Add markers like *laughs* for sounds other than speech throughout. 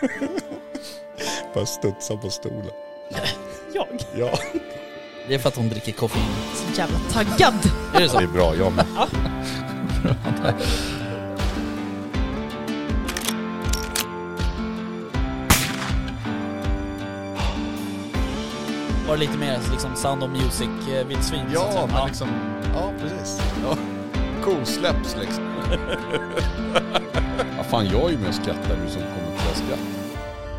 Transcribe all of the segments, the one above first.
*laughs* Bara studsa på stolen. *laughs* Jag? Ja, Det är för att hon dricker koffein. Så jävla taggad. Är det så? det är bra. Jag med. Var det lite mer liksom Sound of Music-vildsvin? Ja, men liksom... Ja, precis. Ja. Kosläpps liksom. *laughs* ja, fan, jag är ju med och skrattar nu som kommer skratt.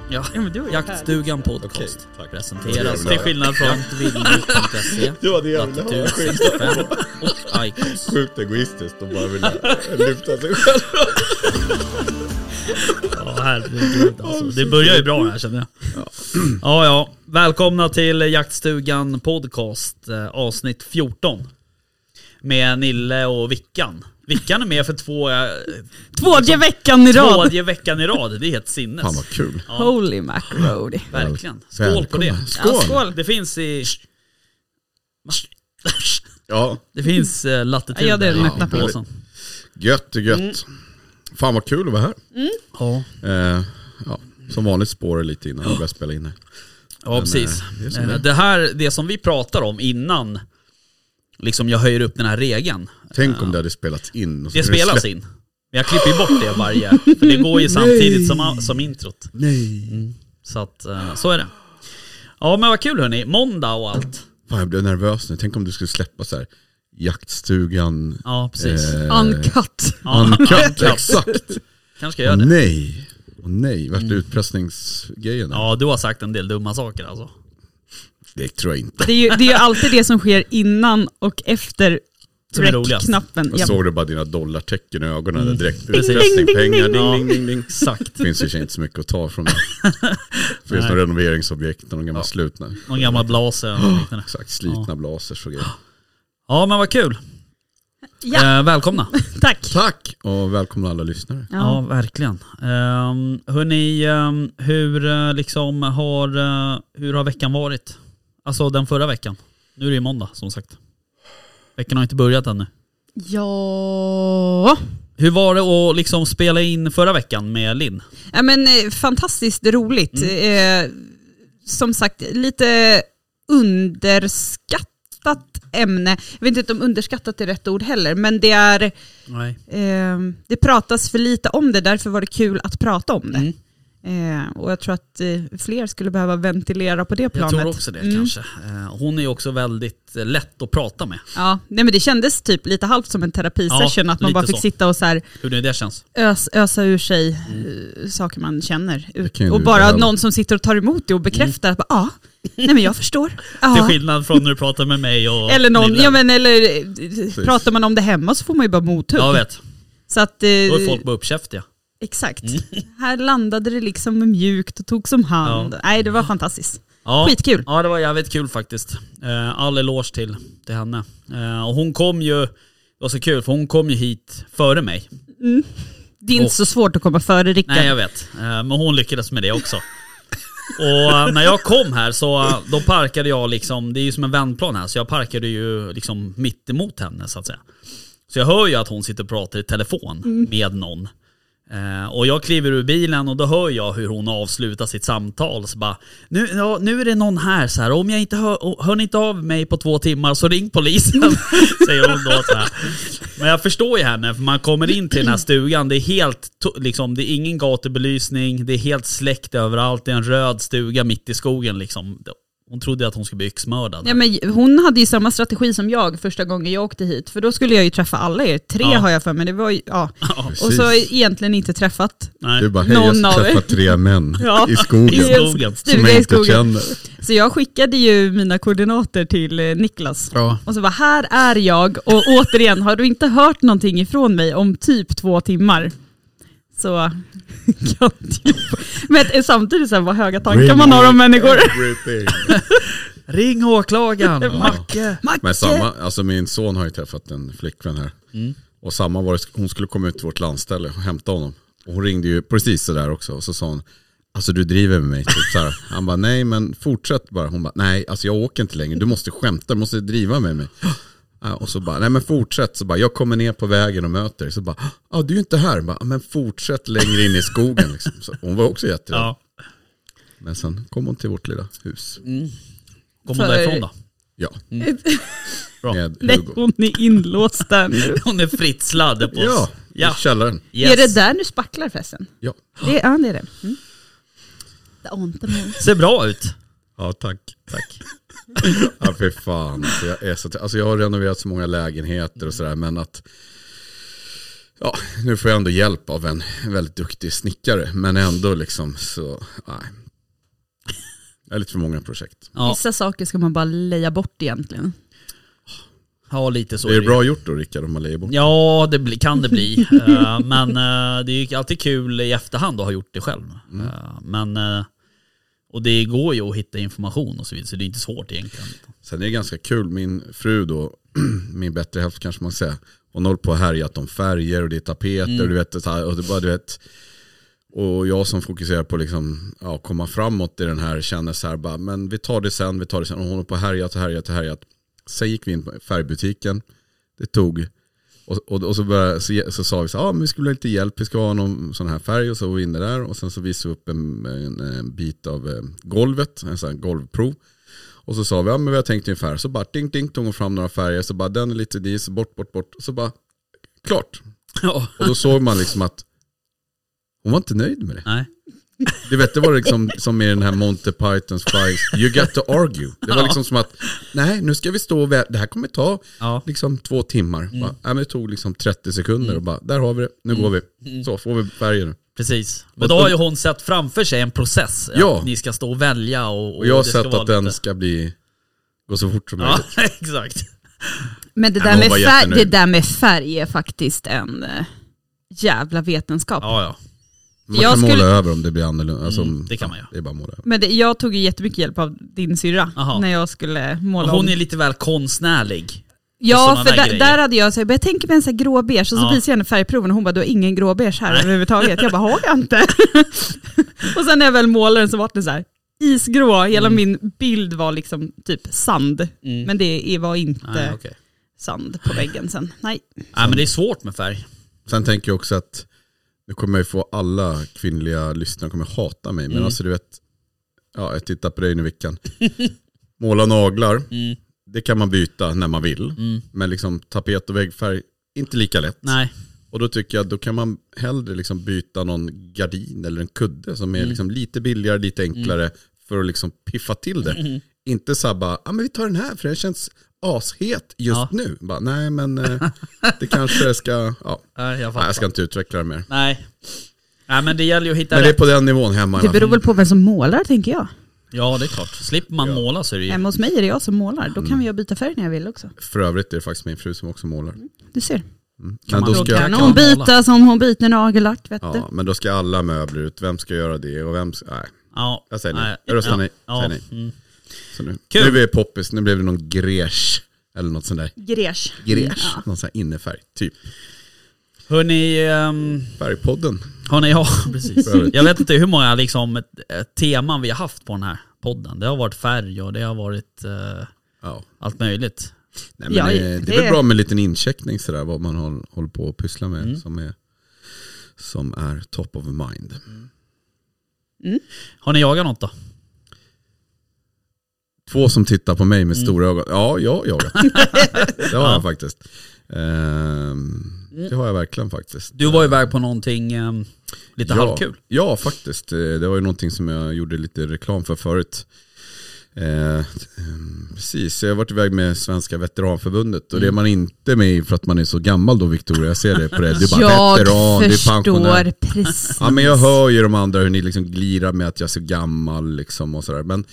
Ja, Ja, men det var Jaktstugan Okej, podcast tack. presenteras Det till skillnad från jaktvilmo.se, *laughs* Det var det jag ville Latitude höra. 65 och Icos. Sjukt egoistiskt och bara vilja lyfta sig själv. *laughs* Ja, herregud alltså. Det börjar ju bra här känner jag. Ja, ja. Välkomna till Jaktstugan podcast eh, avsnitt 14. Med Nille och Vickan. Vickan är med för två, eh, Tvådje veckan i rad. tvådje veckan i rad. Det är helt sinnes. Fan vad kul. Ja, Holy macaroni. verkligen. Skål på det. Välkomna. Skål. Ja, skål. Det finns i... Ja, Det finns eh, latitud Ja, det är den öppna på. påsen. gött och gött. Mm. Fan vad kul att vara här. Ja, Eh, ja, som vanligt spårar lite innan vi börjar spela in här. ja Men, precis. eh, det Eh. Det här, det som vi pratar om innan liksom jag höjer upp den här regeln. Tänk om det hade spelats in. Och så Det spelas in. Men jag klipper ju bort det varje, för det går ju *laughs* samtidigt som, som introt. Nej. Så att, eh, så är det. Ja men vad kul hörni, måndag och allt. Fan jag blev nervös nu. Tänk om du skulle släppa så här jaktstugan. Ja precis. eh, Uncut. Ja, Uncut, *laughs* exakt. Kanske ska Åh göra det. nej. Åh nej, värsta utpressningsgrejen. Ja du har sagt en del dumma saker alltså. Det tror jag inte. Det är, ju, det är ju alltid det som sker innan och efter Som är roligast. knappen. Jag Ja. såg det bara dina dollartecken i ögonen där direkt. Utpressning, pengar, ding, ding, ding. ding. Exakt. Det finns ju inte så mycket att ta från det. Det finns några renoveringsobjekt, några gamla slutna. Någon gammal blaser eller *gasps* liknande. Exakt, slitna blasers och grejer. *gasps* Ja men vad kul. Ja, Eh, välkomna. *laughs* tack. Tack och välkomna alla lyssnare. Ja, Ja. verkligen. Um, hörni, um, hur, eh, liksom har, eh, hur har veckan varit? Alltså den förra veckan. Nu är det ju måndag som sagt. Veckan har inte börjat ännu. Ja. Hur var det att liksom spela in förra veckan med Linn? ja men, eh, fantastiskt roligt. Eh, som sagt, lite underskattat ämne. Jag vet inte om underskattat är rätt ord heller, men det är Nej. Eh, det pratas för lite om det, därför var det kul att prata om det. Mm. Eh, och jag tror att eh, fler skulle behöva ventilera på det Jag planet. tror också det Mm. kanske. Eh, hon är ju också väldigt eh, lätt att prata med. Ja, nej men det kändes typ lite halvt som en terapisession, Ja, att man bara fick så. sitta och så här Hur nu det känns. ös, ösa ur sig eh, saker man känner. Och bara behöva. någon som sitter och tar emot det och bekräftar att ja, nej men jag förstår. *laughs* Till Ja. skillnad från när du pratar med mig och *laughs* Eller, någon, ja, men, eller eh, pratar man om det hemma så får man ju bara mothugg. Jag vet. Så att, Då är folk bara uppkäftiga. Exakt. Här landade det liksom mjukt och tog som hand. Nej, det var fantastiskt. Ja. Skitkul. Ja det var jävligt kul faktiskt. Eh, all eloge till, till henne. Eh, och hon kom ju, det var så kul för hon kom ju hit före mig. Det är inte Och- så svårt att komma före Rickard. Nej jag vet, eh, men hon lyckades med det också. Och när jag kom här så då parkade jag liksom, det är ju som en vändplan här, så jag parkade ju liksom mitt emot henne så att säga. Så jag hör ju att hon sitter och pratar i telefon med någon. Eh, och jag kliver ur bilen och då hör jag hur hon avslutar sitt samtal. Så bara, nu, ja, nu är det någon här så här. om jag inte hör, hör ni inte av mig på två timmar så ring polisen. *laughs* säger hon då så här. Men jag förstår ju henne, för man kommer in till den här stugan, det är helt, liksom, det är ingen gatubelysning, det är helt släckt överallt, det är en röd stuga mitt i skogen liksom. Hon trodde att hon skulle bli yxmördad. Ja, men hon hade ju samma strategi som jag första gången jag åkte hit. För då skulle jag ju träffa alla er. Tre Ja. har jag för mig. Det var ju, ja. *laughs* Ja, Och så egentligen inte träffat. nej. Du bara, hej jag Någon av ska träffa tre män *laughs* Ja. i skogen. I skogen. Som jag inte skogen. känner. Så jag skickade ju mina koordinater till eh, Niklas. Ja. Och så var här är jag och återigen, har du inte hört någonting ifrån mig om typ två timmar så *laughs* kan. Men samtidigt så här, vad höga tankar man har om människor. *laughs* Ring åklagaren, Macke. Men samma, alltså min son har ju träffat en flickvän här. Mm. Och samma var det, hon skulle komma ut till vårt landställe och hämta honom. Och hon ringde ju precis sådär också. Och så sa hon, alltså du driver med mig. Typ så här. Han bara, nej men fortsätt bara. Hon bara, nej alltså jag åker inte längre. Du måste skämta, du måste driva med mig. Och så bara, nej men fortsätt. Så bara, jag kommer ner på vägen och möter dig. Så bara, ja du är inte här. Bara, men fortsätt längre in i skogen. Liksom. Så hon var också jätterädd. Ja. Men sen kom hon till vårt lilla hus. Kommer hon För- därifrån då? Ja, Bra. med Nej, Hugo. hon är inlåst där nu. *laughs* Hon är fritt sladd på oss. Ja, Ja. i källaren. Yes. Är det där du spacklar förresten? Ja. Det, ja, det är det. Mm. Det. Ser bra ut. ja, tack. tack. *laughs* ja, för fan. Alltså, jag, är så, alltså, jag har renoverat så många lägenheter och sådär, men att Ja, nu får jag ändå hjälp av en väldigt duktig snickare, men ändå liksom så, nej. Det är lite för många projekt. Ja, Vissa saker ska man bara leja bort egentligen. ja lite så är det ju. bra gjort då Rickard om man lägger bort? Ja, det bli, kan det bli. *laughs* Eh, men eh, det är ju alltid kul i efterhand att ha gjort det själv. Eh, men, och det går ju att hitta information och så vidare, så det är inte svårt egentligen. Sen är det ganska kul, min fru då, *clears throat* min bättre hälft kanske man säger, hon håller på och härjat om färger och det är tapeter och du vet, så här, och det bara, du vet och jag som fokuserar på liksom, ja, komma framåt i den här känner så här bara, men vi tar det sen, vi tar det sen. Och hon håller på och härjat och härjat och härjat. Sen gick vi in på färgbutiken, det tog, och, och, och så, började, så, så sa vi så men vi skulle ha lite hjälp, vi ska ha någon sån här färg och så var vi inne där och sen så visade vi upp en, en, en bit av eh, golvet, en sån här golvprov. Och så sa vi, ja men vi har tänkt ungefär, så bara ding ding tog hon fram några färger, så bara den är lite dis, bort bort bort, och så bara klart. Ja, Och då såg man liksom att hon var inte nöjd med det. nej. Du vet, det var liksom som i den här Monty Pythons Five, you got to argue. Det var liksom som att, nej nu ska vi stå och vä- det här kommer ta Ja. liksom två timmar. Bara, nej, men det tog liksom 30 sekunder och bara, där har vi det, nu går vi. Så får vi färgen. Precis. Men då har ju hon sett framför sig en process. Ja. Att ni ska stå och välja och, och jag har sett att den lite- ska bli, gå så fort som Ja, möjligt. *laughs* exakt. Men det Ja, där, med färg, det där med färg är faktiskt en eh, jävla vetenskap. Ja, ja. Man Jag kan måla skulle- över om det blir annorlunda. Alltså, Mm, det kan man ja. Det är bara måla över. Men det, jag tog ju jättemycket hjälp av din syrra Aha. när jag skulle måla Hon om. är lite väl konstnärlig. Ja, för där där, hade jag sagt, jag tänker mig en sån här gråbeige, och så Ja. visade jag henne färgproven och hon bara, du har ingen gråbeige här Nej. överhuvudtaget. Jag bara, har jag inte? *laughs* och sen när jag väl målade den så var det så här isgrå, hela Mm. min bild var liksom typ sand. Mm. Men det var inte Nej, okej. sand på väggen sen. Nej. Nej, men det är svårt med färg. Sen tänker jag också att nu kommer jag få alla kvinnliga lyssnare kommer hata mig. Men Mm. alltså du vet, ja, jag tittar på dig nu Vickan. *laughs* Måla naglar, Mm. det kan man byta när man vill. Mm. Men liksom tapet och väggfärg, inte lika lätt. Nej. Och då tycker jag då kan man hellre liksom byta någon gardin eller en kudde som är Mm. liksom lite billigare, lite enklare för att liksom piffa till det. Mm. Inte bara, ja men vi tar den här för den känns ashet just Ja. nu. Bara, nej men eh, det kanske ska, ja. *laughs* Nej, jag Nej, jag ska inte utveckla det mer. Nej. Nej, men det gäller ju att hitta Men det är på den nivån hemma. Det beror väl på vem som målar tänker jag. Ja, det är klart. Slipper man Ja. måla så är det ju... Hemma hos mig är det jag som målar, då Mm. kan jag byta färg när jag vill också. För övrigt är det faktiskt min fru som också målar. Du ser. Mm. Kan Men, man då då ska, Kan hon måla. byta som hon byter nagellack vet du. ja, men då ska alla möbler ut. Vem ska göra det och vem ska, nej. Ja. Jag säger nej. Nej. Jag röstar nej. Ja. Säger nej. Mm. Så nu, Kul. nu är vi poppis, nu blev det någon grèche eller något sånt där. Gräsch. Grèche, Ja. någon sån här innefärg, typ. Hörni, ehm, Färgpodden. har ni, *laughs* ja precis. Jag vet inte hur många liksom, ett teman vi har haft på den här podden. Det har varit färg och det har varit eh, Ja. allt möjligt. Nej, men Ja, det, det är det- väl bra med en liten incheckning sådär, vad man håller, håller på att pyssla med Mm. som, är, som är top of mind. Har ni jagat något då? Två som tittar på mig med Mm. stora ögon. Ja, jag har jagat. *laughs* det har Ja. jag faktiskt. Ehm, det har jag verkligen faktiskt. Du var iväg på någonting ehm, lite ja, halvkul. Ja, faktiskt. Eh, Det var ju någonting som jag gjorde lite reklam för förut. Eh, precis, jag har varit iväg med Svenska Veteranförbundet och det är man inte med i för att man är så gammal då Victoria, jag ser det på det. Du är bara Jag veteran, du är pensionär. förstår precis. Ja men jag hör ju de andra hur ni liksom glirar med att jag är så gammal liksom och sådär. Men,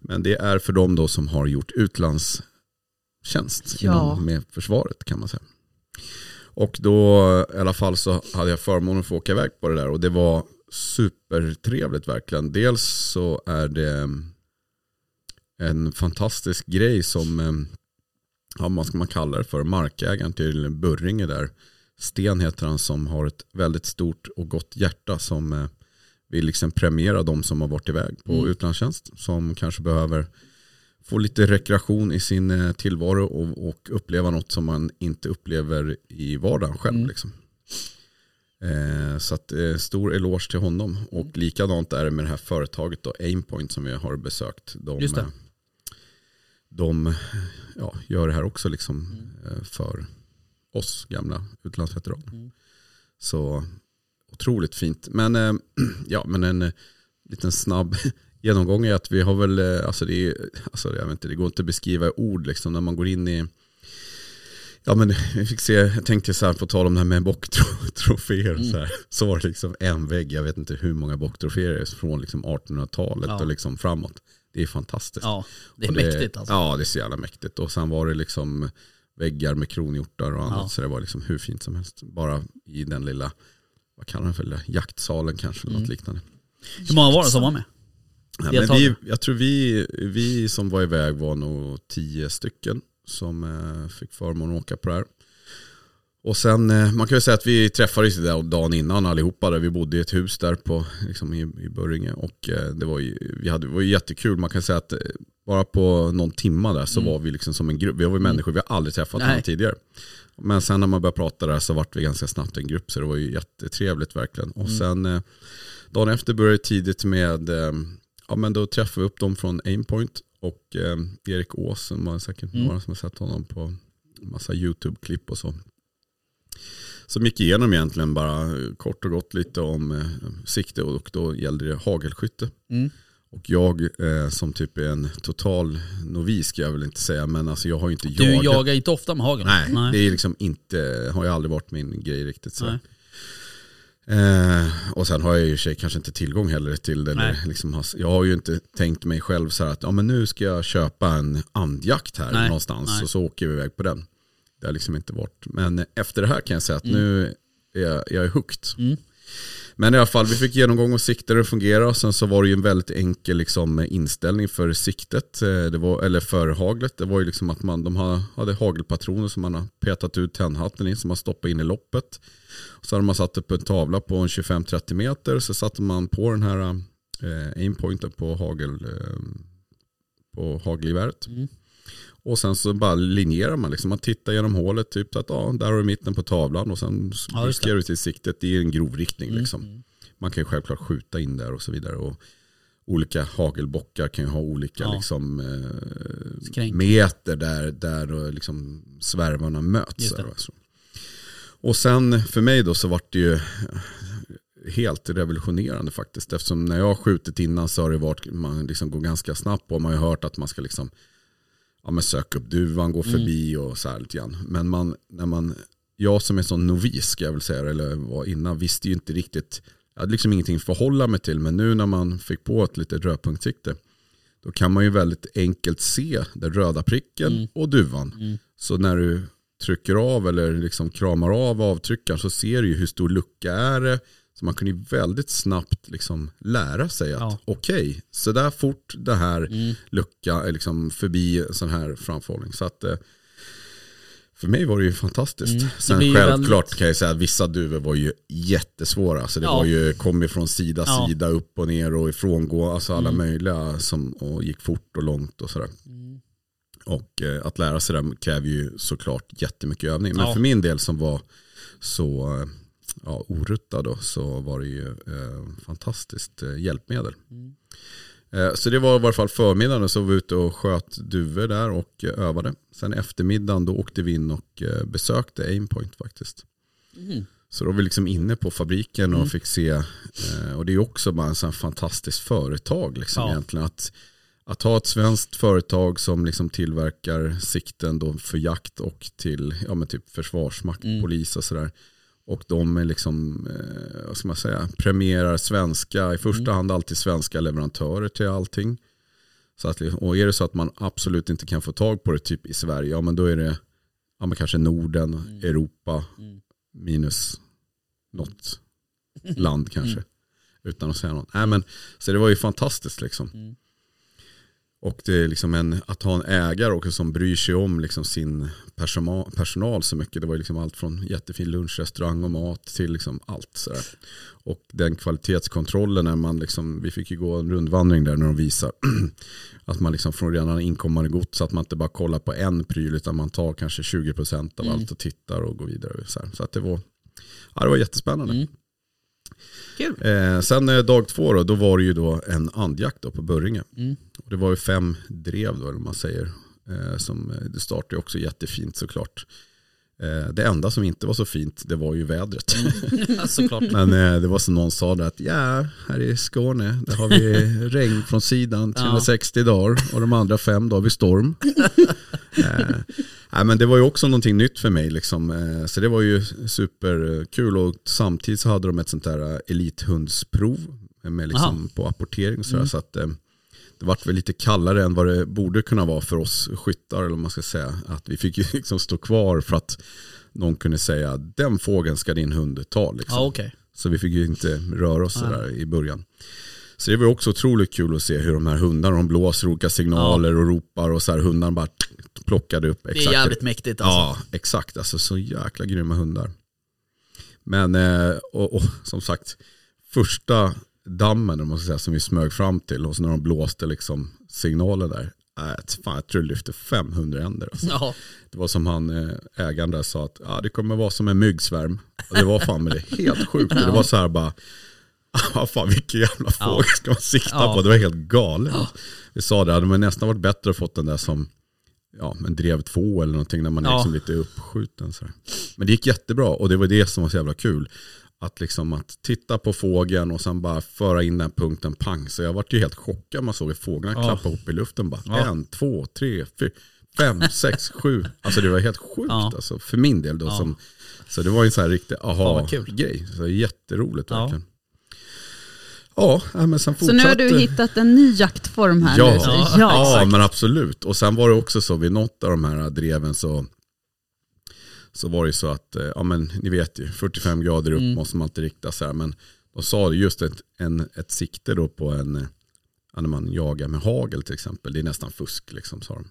men det är för dem då som har gjort utlandstjänst Ja. med försvaret kan man säga. Och då i alla fall så hade jag förmånen att få åka iväg på det där och det var supertrevligt verkligen. Dels så är det en fantastisk grej som, eh, ja vad ska man kalla det för, markägaren till Burringe där. Sten heter han som har ett väldigt stort och gott hjärta som eh, vill liksom premiera de som har varit iväg på Mm. utlandstjänst. Som kanske behöver få lite rekreation i sin eh, tillvaro och, och uppleva något som man inte upplever i vardagen själv. Mm. Liksom. Eh, så att, eh, stor eloge till honom. Och Mm. likadant är det med det här företaget då, Aimpoint som vi har besökt. De, eh, de ja, gör det här också liksom, Mm. eh, för oss gamla utlandsveteraner. Mm. Så otroligt fint. Men, eh, *clears throat* ja, men en eh, liten snabb *laughs* genomgång är att vi har väl, eh, alltså det, är, alltså jag vet inte, det går inte att beskriva i ord liksom, när man går in i Ja men vi fick se, jag tänkte så här på tal om det här med bocktroféer Mm. så, här, så var det liksom en vägg, jag vet inte hur många bocktroféer det är från liksom 1800-talet Ja. och liksom framåt. Det är fantastiskt. Ja, det är Och mäktigt alltså. Ja det är så jävla mäktigt. Och sen var det liksom väggar med kronhjortar och annat. Ja. Så det var liksom hur fint som helst. Bara i den lilla, vad kallar man för det? jaktsalen kanske, eller något Mm. liknande. Hur många var det som var med? Ja, men vi, jag tror vi, vi som var iväg var nog tio stycken som eh, fick förmånen att åka på det här. Och sen, eh, man kan ju säga att vi träffades där dagen innan allihopa. Där vi bodde i ett hus där på, liksom i, i Börringe. Och eh, det var ju, vi hade, det var jättekul. Man kan säga att eh, bara på någon timma där så Mm. var vi liksom som en grupp. Vi var ju människor, vi har aldrig träffat varandra tidigare. Men sen när man började prata där så vart vi ganska snabbt en grupp. Så det var ju jättetrevligt verkligen. Och Mm. sen dagen efter började det tidigt med, ja men då träffade vi upp dem från Aimpoint. Och eh, Erik Ås, som var säkert Mm. några som har sett honom på massa YouTube-klipp och så. Som gick igenom egentligen bara eh, kort och gott lite om eh, sikte och då gällde det hagelskytte. Mm. Och jag eh, som typ är en total novis ska jag väl inte säga men alltså jag har ju inte Du jagat. jagar inte ofta med hagel? Nej, det är liksom inte, har ju aldrig varit min grej riktigt. Så. Nej. Eh, och sen har jag ju sig kanske inte tillgång heller till det. Eller Nej. liksom, has- jag har ju inte tänkt mig själv så här att ja, men nu ska jag köpa en andjakt här Nej, någonstans nej. och så åker vi iväg på den. Det har liksom inte varit. Men efter det här kan jag säga att nu är jag, jag är hooked. Mm. Men i alla fall, vi fick genomgång och fungerar. Och sen så var det ju en väldigt enkel liksom, inställning för siktet, eh, det var, eller för haglet. Det var ju liksom att man, de ha- hade hagelpatroner som man har petat ut tändhatten i, som man stoppade in i loppet. Så hade man satt upp en tavla på en 25-30 meter, så satte man på den här eh, aimpointen på, hagel, eh, på hagelgeväret. Mm. Och sen så bara linjerar man liksom. Man tittar genom hålet, typ så att ja, där har du mitten på tavlan och sen Ja, viskar du till siktet. Är en grov riktning Mm. liksom. Man kan ju självklart skjuta in där och så vidare. Och olika hagelbockar kan ju ha olika Ja. liksom, eh, meter där, där liksom svärvarna möts. Där, alltså. Och sen för mig då så vart det ju helt revolutionerande faktiskt. Eftersom när jag har skjutit innan så har det varit, man liksom går ganska snabbt och man har ju hört att man ska liksom ja, men söka upp duvan, gå förbi och så här lite grann. Men man, när man, jag som är sån novis ska jag väl säga, eller var innan, visste ju inte riktigt, jag hade liksom ingenting att förhålla mig till. Men nu när man fick på ett litet rödpunktssikte, då kan man ju väldigt enkelt se den röda pricken Mm. och duvan. Mm. Så när du trycker av eller liksom kramar av avtryckaren så ser du ju hur stor lucka är det. Så man kunde ju väldigt snabbt liksom lära sig att Ja. okej, så där fort det här Mm. lucka liksom förbi sån här framförhållning. Så att eh, för mig var det ju fantastiskt. Mm, Sen ju självklart väldigt- kan jag säga att vissa duvor var ju jättesvåra. Så det Ja. var ju, kom ju från sida, Ja. sida, upp och ner och ifrångå. Alltså alla Mm. möjliga som och gick fort och långt och sådär. Mm. Och eh, att lära sig det kräver ju såklart jättemycket övning. Men Ja. för min del som var så eh, ja, oruttad då, så var det ju eh, fantastiskt eh, hjälpmedel. Mm. Eh, så det var i varje fall förmiddagen så var vi ute och sköt duvor där och eh, övade. Sen eftermiddagen då åkte vi in och eh, besökte Aimpoint faktiskt. Mm. Så då var vi liksom inne på fabriken och Mm. fick se, och det är också bara en sån fantastiskt företag liksom Ja. egentligen. Att, att ha ett svenskt företag som liksom tillverkar sikten då för jakt och till ja, men typ försvarsmakt, Mm. polis och sådär. Och de är liksom, eh, vad ska man säga, premierar svenska, i första Mm. hand alltid svenska leverantörer till allting. Så att, och är det så att man absolut inte kan få tag på det typ i Sverige, ja men då är det ja, men kanske Norden, Mm. Europa, Mm. minus något land kanske. Utan att säga något. Nej, men, så det var ju fantastiskt liksom. Och det är liksom en, att ha en ägare också som bryr sig om liksom sin personal, personal så mycket. Det var liksom allt från jättefin lunchrestaurang och mat till liksom allt. Sådär. Och den kvalitetskontrollen när man liksom, vi fick ju gå en rundvandring där när de visar *clears throat* att man liksom från redan inkommande gods, att man inte bara kollar på en pryl utan man tar kanske 20% av Mm. allt och tittar och går vidare. Så, så att det var, ja, det var jättespännande. Mm. Kul. Eh, sen eh, dag två då, då var det ju då en andjakt då på Börringe. Mm. Och det var ju fem drev då, eller man säger. Eh, som, eh, det startade också jättefint såklart. Eh, det enda som inte var så fint, det var ju vädret. Såklart. *laughs* Men eh, det var som någon sa där att ja, här i Skåne, där har vi *laughs* regn från sidan 360 dagar och de andra fem dagar har vi storm. *laughs* eh, nej, men det var ju också någonting nytt för mig. Liksom. Så det var ju superkul och samtidigt så hade de ett sånt där elithundsprov med liksom på apportering. Och sådär, så att, det vart väl lite kallare än vad det borde kunna vara för oss skyttar. Eller vad man ska säga. Att vi fick ju *laughs* liksom stå kvar för att någon kunde säga den fågeln ska din hund ta. Liksom. Ja, okej. Så vi fick ju inte röra oss sådär i början. Så det var också otroligt kul att se hur de här hundarna, de blåser olika signaler och ropar och så här hundarna bara plockade upp. Det är jävligt mäktigt alltså. Ja, exakt. Alltså så jäkla grymma hundar. Men, eh, och, och som sagt, första dammen om man ska säga, som vi smög fram till och så när de blåste liksom signalen där. Äh, fan, jag tror det lyfte 500 änder. Alltså. Ja. Det var som han eh, ägaren där sa att ah, det kommer vara som en myggsvärm. Och det var fan med det helt sjukt. Det var så här bara, *laughs* ah, fan vilken jävla fågel ska man sikta Ja. på? Det var helt galet. Vi sa det, hade man nästan varit bättre att fått den där som ja, en drev två eller någonting när man är Ja. liksom lite uppskjuten. Så här. Men det gick jättebra och det var det som var så jävla kul. Att, liksom att titta på fågeln och sen bara föra in den punkten pang. Så jag vart ju helt chockad man såg fåglarna Ja. klappa ihop i luften. Bara, Ja. En, två, tre, fyra, fem, sex, sju. Alltså det var helt sjukt Ja. alltså, för min del. Då, Ja. som, så det var ju en sån här riktig aha-grej. Så jätteroligt verkligen. Ja, ja, men sen Så nu har fortsatte- du hittat en ny jaktform här Ja, nu. Ja, ja. men absolut. Och sen var det också så vid något av de här dreven så, så var det så att, eh, ja men ni vet ju, 45 grader upp Mm. måste man inte rikta sig. Men de sa det just ett, en, ett sikte då på en, eh, när man jagar med hagel till exempel. Det är nästan fusk liksom sa de.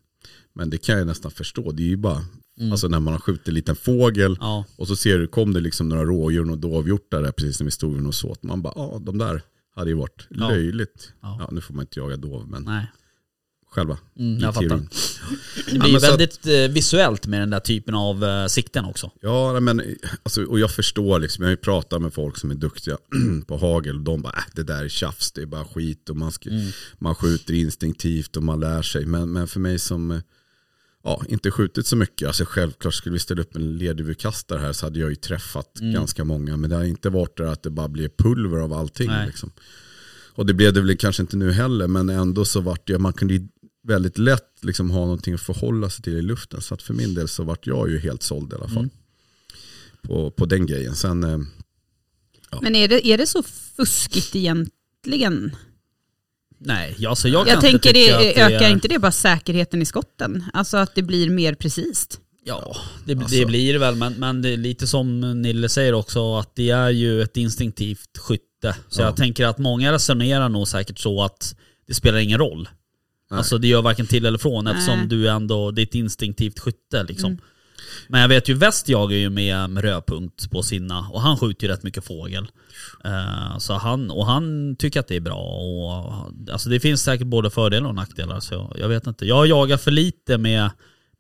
Men det kan jag nästan förstå. Det är ju bara, alltså när man har skjutit en liten fågel Mm. Ja. och så ser du, kom det liksom några rådjur och dovhjortar där precis när vi stod och såt. Man bara, ja de där hade ju varit Ja. löjligt. Ja. Ja. nu får man inte jaga dov, men Nej. Själva. Mm, jag fattar. Det blir ju så att- väldigt eh, visuellt med den där typen av eh, sikten också. Ja, men alltså, och jag förstår liksom, jag har ju pratat med folk som är duktiga *clears throat* på hagel och de bara, äh, det där är tjafs, det är bara skit och man, ska, Mm. man skjuter instinktivt och man lär sig. Men, men för mig som eh, ja, inte skjutit så mycket, alltså självklart skulle vi ställa upp en leduvudkastare här så hade jag ju träffat Mm. ganska många. Men det har inte varit det att det bara blir pulver av allting. Liksom. Och det blev det väl kanske inte nu heller, men ändå så vart det, man kunde väldigt lätt liksom ha någonting att förhålla sig till i luften. Så att för min del så vart jag ju helt såld i alla fall. Mm. På, på den grejen. Sen, eh, Men är det, är det så fuskigt egentligen? Nej, ja, så jag Jag, kan inte tänker, tycka det, att det ökar är... inte det bara säkerheten i skotten? Alltså att det blir mer precis? Ja, det, Alltså. det blir det väl. Men, men det är lite som Nille säger också, att det är ju ett instinktivt skytte. Så Ja. jag tänker att många resonerar nog säkert så att det spelar ingen roll. Nej. Alltså det gör varken till eller från eftersom Nej. du ändå, det är ett instinktivt skytte liksom. Mm. Men jag vet ju Väst jagar ju med, med rödpunkt på sina och han skjuter ju rätt mycket fågel. Eh, så han, och han tycker att det är bra. Och, alltså det finns säkert både fördelar och nackdelar. Så jag vet inte. Jag jagar för lite med,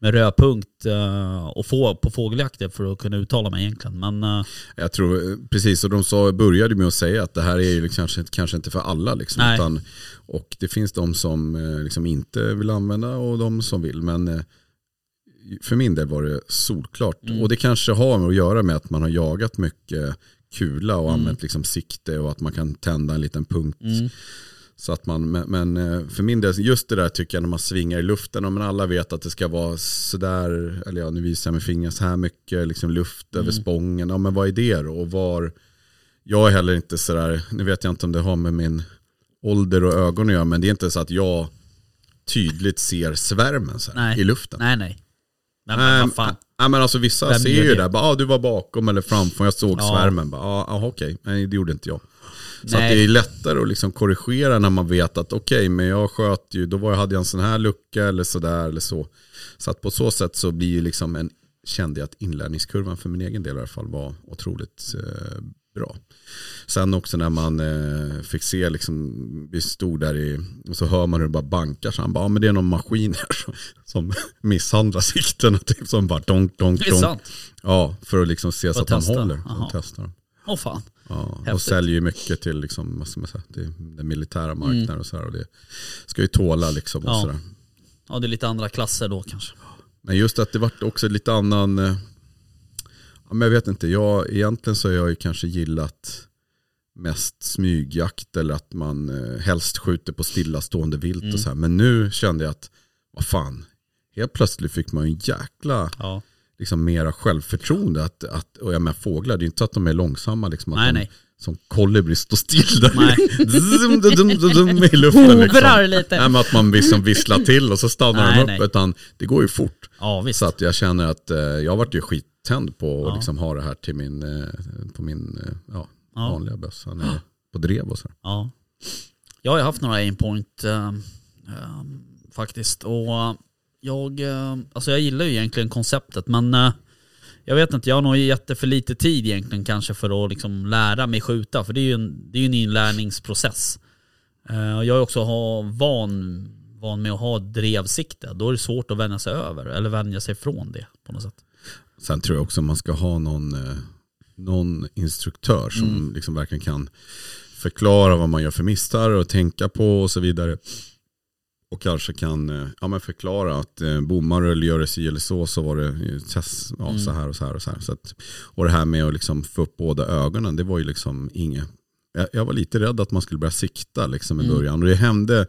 med rödpunkt eh, och få, på fågeljakter för att kunna uttala mig egentligen. Men eh, jag tror, precis, och de sa, började med att säga att det här är ju liksom, kanske, kanske inte för alla. Liksom, utan, och det finns de som eh, liksom inte vill använda och de som vill. Men för min del var det solklart. Mm. Och det kanske har att göra med att man har jagat mycket kula och Mm. använt liksom sikte och att man kan tända en liten punkt. mm, Så att man, men, eh, för min del, just det där tycker jag när man svingar i luften, och men alla vet att det ska vara sådär, eller ja nu visar jag med fingrar så här mycket liksom luft över spången, ja men vad är det då? Och var, jag är heller inte sådär, nu vet jag inte om det har med min ålder och ögon att göra, men det är inte så att jag tydligt ser svärmen så Nej. i luften. nej nej. Nej men vad fan. Nej men alltså vissa Vem ser ju det? där, bara, ah, du var bakom eller framför, jag såg Ja. svärmen, bara, ah, ah, okej, nej det gjorde inte jag. Så det är lättare att liksom korrigera när man vet att okej, men jag sköt ju, då var jag, hade jag en sån här lucka eller sådär eller så. Så att på så sätt så blir ju liksom en, kände jag att inlärningskurvan för min egen del i alla fall var otroligt eh, bra. Sen också när man eh, fick se, liksom, vi stod där i, och så hör man hur det bara bankar. Så han bara, ja men det är någon maskin här som, som misshandlar sikten. Typ, som bara donk, donk, Det är donk. sant. Ja, för att liksom se så att de håller. Och testa Åh fan. Ja, och säljer ju mycket till liksom, säga, den militära marknaden och så här. Och det ska ju tåla liksom och Ja. sådär. Ja det är lite andra klasser då kanske. Men just att det vart också lite annan, eh, ja, men jag vet inte, jag, egentligen så har jag ju kanske gillat mest smygjakt eller att man eh, helst skjuter på stillastående vilt Mm. och så här. Men nu kände jag att, vad fan, helt plötsligt fick man ju en jäkla Ja. Liksom mera självförtroende. Att, att, och jag menar fåglar, det är inte så att de är långsamma. Liksom, att Nej, de, nej. Som kolibri står still där dum, dum, dum, i luften. Liksom. Lite. Nej, men att man liksom visslar till och så stannar Nej, de upp. nej. Utan det går ju fort. Ja visst. Så att jag känner att eh, jag varit ju skittänd på att Ja. liksom ha det här till min, eh, på min eh, ja, Ja. vanliga bössa. På drev och så. Ja. Jag har ju haft några aimpoint um, um, faktiskt. Och jag, uh, alltså jag gillar ju egentligen konceptet men uh, jag vet inte, jag har nog gett för lite tid egentligen kanske för att liksom lära mig skjuta. För det är ju en, det är en inlärningsprocess. Och jag är också van, van med att ha drevsikte. Då är det svårt att vänja sig över eller vänja sig från det på något sätt. Sen tror jag också man ska ha någon, eh, någon instruktör som Mm. liksom verkligen kan förklara vad man gör för missar och tänka på och så vidare. Och kanske kan eh, ja, men förklara att eh, bommar eller gör det si eller så så var det eh, test, ja, Mm. så här och så här. Och, så här. Så att, och det här med att liksom få upp båda ögonen, det var ju liksom inget. Jag, jag var lite rädd att man skulle börja sikta liksom i Mm. början. Och det hände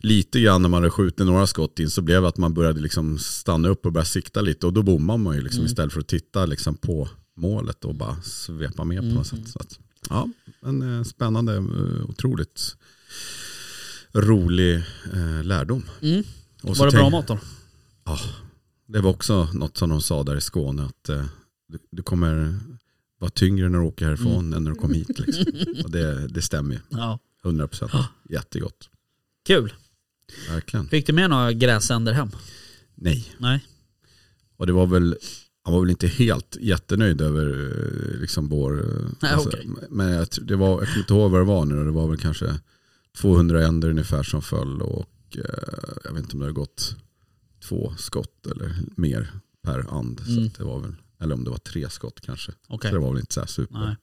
lite grann när man hade skjutit några skott in så blev det att man började liksom stanna upp och börja sikta lite. Och då bommar man ju liksom Mm. istället för att titta liksom på målet och bara svepa med på Mm. något sätt. Så att, ja, en eh, spännande, otroligt rolig eh, lärdom. Mm. Var det bra mat då? Ja, det var också något som de sa där i Skåne att eh, du, du kommer vara tyngre när du åker härifrån Mm. än när du kom hit. Liksom. *laughs* och det, det stämmer ju, Ja. 100 procent. Jättegott, Kul. verkligen. Fick du med några gräsänder hem? Nej, Nej. och det var väl, han var väl inte helt jättenöjd över eh, liksom vår... eh, Nej, okej. Men jag, det var, jag kommer inte ihåg vad det var nu, det var väl kanske 200 änder ungefär som föll och eh, jag vet inte om det har gått två skott eller mer per and. Så Mm. att det var väl, eller om det var tre skott kanske. Okej. Så det var väl inte så här super. Nej.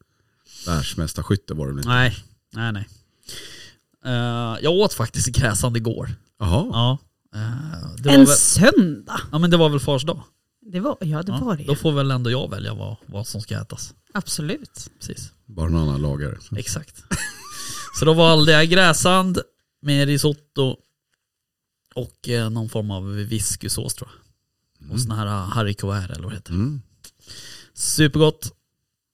Världsmästarskytte var det väl inte. Nej, nej, nej. Eh, jag åt faktiskt gräsand igår. Jaha, Ja. Det, var En väl, söndag. ja men det var väl fars dag? Det var, ja, det Ja, var det. Då får väl ändå jag välja vad, vad som ska ätas. Absolut. Precis, bara någon annan lagare. exakt. Så då valde jag gräsand med risotto och eh, någon form av whiskysås tror jag. Och sån här uh, haricot eller vad det heter. Mm. Supergott.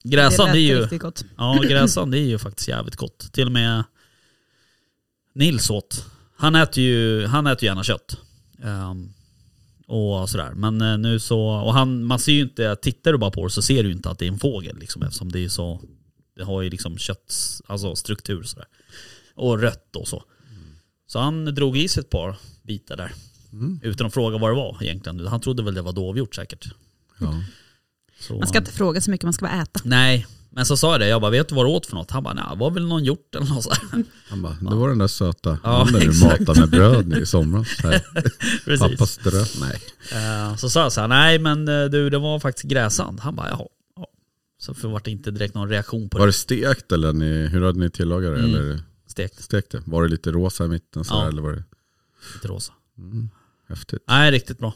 Gräsand det är ju... gott. Ja, gräsand det är ju faktiskt jävligt gott. Till och med Nils åt. Han äter ju, han äter ju gärna kött. Ehm, och sådär. Men eh, nu så, och han, man ser ju inte, tittar du bara på det så ser du ju inte att det är en fågel liksom eftersom det är så, det har ju liksom kött, alltså struktur sådär. Och rött och så. Så han drog i sig ett par bitar där. Mm. Utan att fråga vad det var egentligen. Han trodde väl det var dovhjort säkert. Ja. Så, Man ska inte fråga så mycket, man ska bara äta. Nej, men så sa jag det. Jag bara, vet du vad du åt för något? Han bara, nej, det var väl någon hjort eller något sådär. Han bara, det var den där söta Ja, du matade med bröd i somras. *laughs* Pappas strö. Nej. Eh, Så sa jag så här, nej men eh, du det var faktiskt gräsand. Han bara, jaha. Så för vart det inte direkt någon reaktion på Var det. det stekt eller ni, hur hade ni tillagat det? Mm. Eller Stekt, stekt det? Var det lite rosa i mitten? Så Ja. eller var det lite rosa. mm, häftigt? Nej, riktigt bra.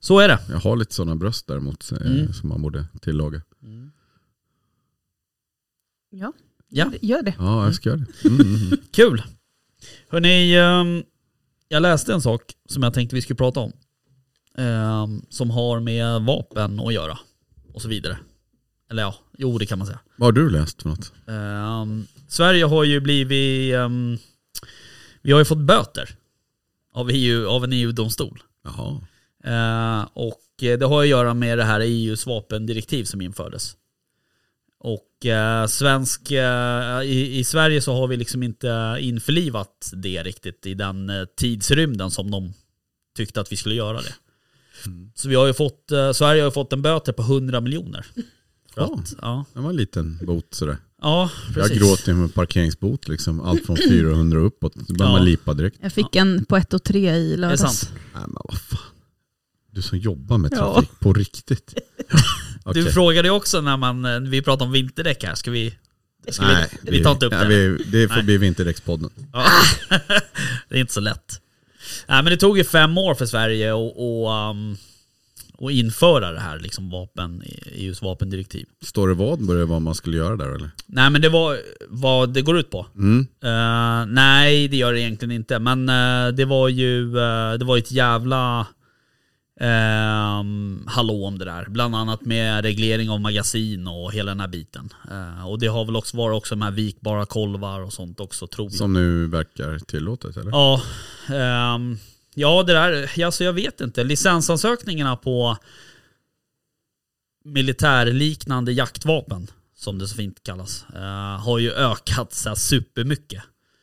Så är det. Jag har lite sådana bröst däremot eh, Mm. som man borde tillaga. Ja, Ja, gör det. Ja, jag ska göra det. *laughs* Mm, mm, mm. kul. Hörrni, ehm, jag läste en sak som jag tänkte vi skulle prata om. Ehm, Som har med vapen att göra. Och så vidare. Eller ja, jo det kan man säga. Vad har du läst för något? Ehm, Sverige har ju blivit, ehm, vi har ju fått böter av, EU, av en EU-domstol. Jaha. Eh, och eh, det har att göra med det här EUs vapendirektiv som infördes. Och eh, svensk, eh, i, i Sverige så har vi liksom inte införlivat det riktigt i den eh, tidsrymden som de tyckte att vi skulle göra det. Så vi har ju fått, eh, Sverige har ju fått en böter på 100 miljoner. Ja. ja. Det var en liten bot sådär. ja, precis. Jag gråter med parkeringsbot liksom. Allt från 400 och uppåt. Då börjar Ja. man lipa direkt. Jag fick en på ett och tre i Det är lördags. sant. Nej men vad fan. Du som jobbar med Ja. trafik på riktigt. *laughs* Okej. Du frågade ju också när man, eh, vi pratade om vinterdäck här, ska vi... Ska Nej, vi, vi tar inte upp ja, det. vi, Det får Nej. bli vinterdäckspodden. Ja. *laughs* det är inte så lätt. Nej men det tog ju fem år för Sverige att och, um, och införa det här liksom vapen, EUs vapendirektiv. Står det vad det vad man skulle göra där eller? Nej men det var vad det går ut på. Mm. Eh, nej det gör det egentligen inte. Men eh, det var ju eh, det var ett jävla um, hallå om det där. Bland annat med reglering av magasin och hela den här biten. Eh, och det har väl också varit också de här vikbara kolvar och sånt också tror jag. Som nu verkar tillåtet eller? Ja, ehm, ja det där, alltså jag vet inte. Licensansökningarna på militärliknande jaktvapen, som det så fint kallas, eh, har ju ökat så här supermycket.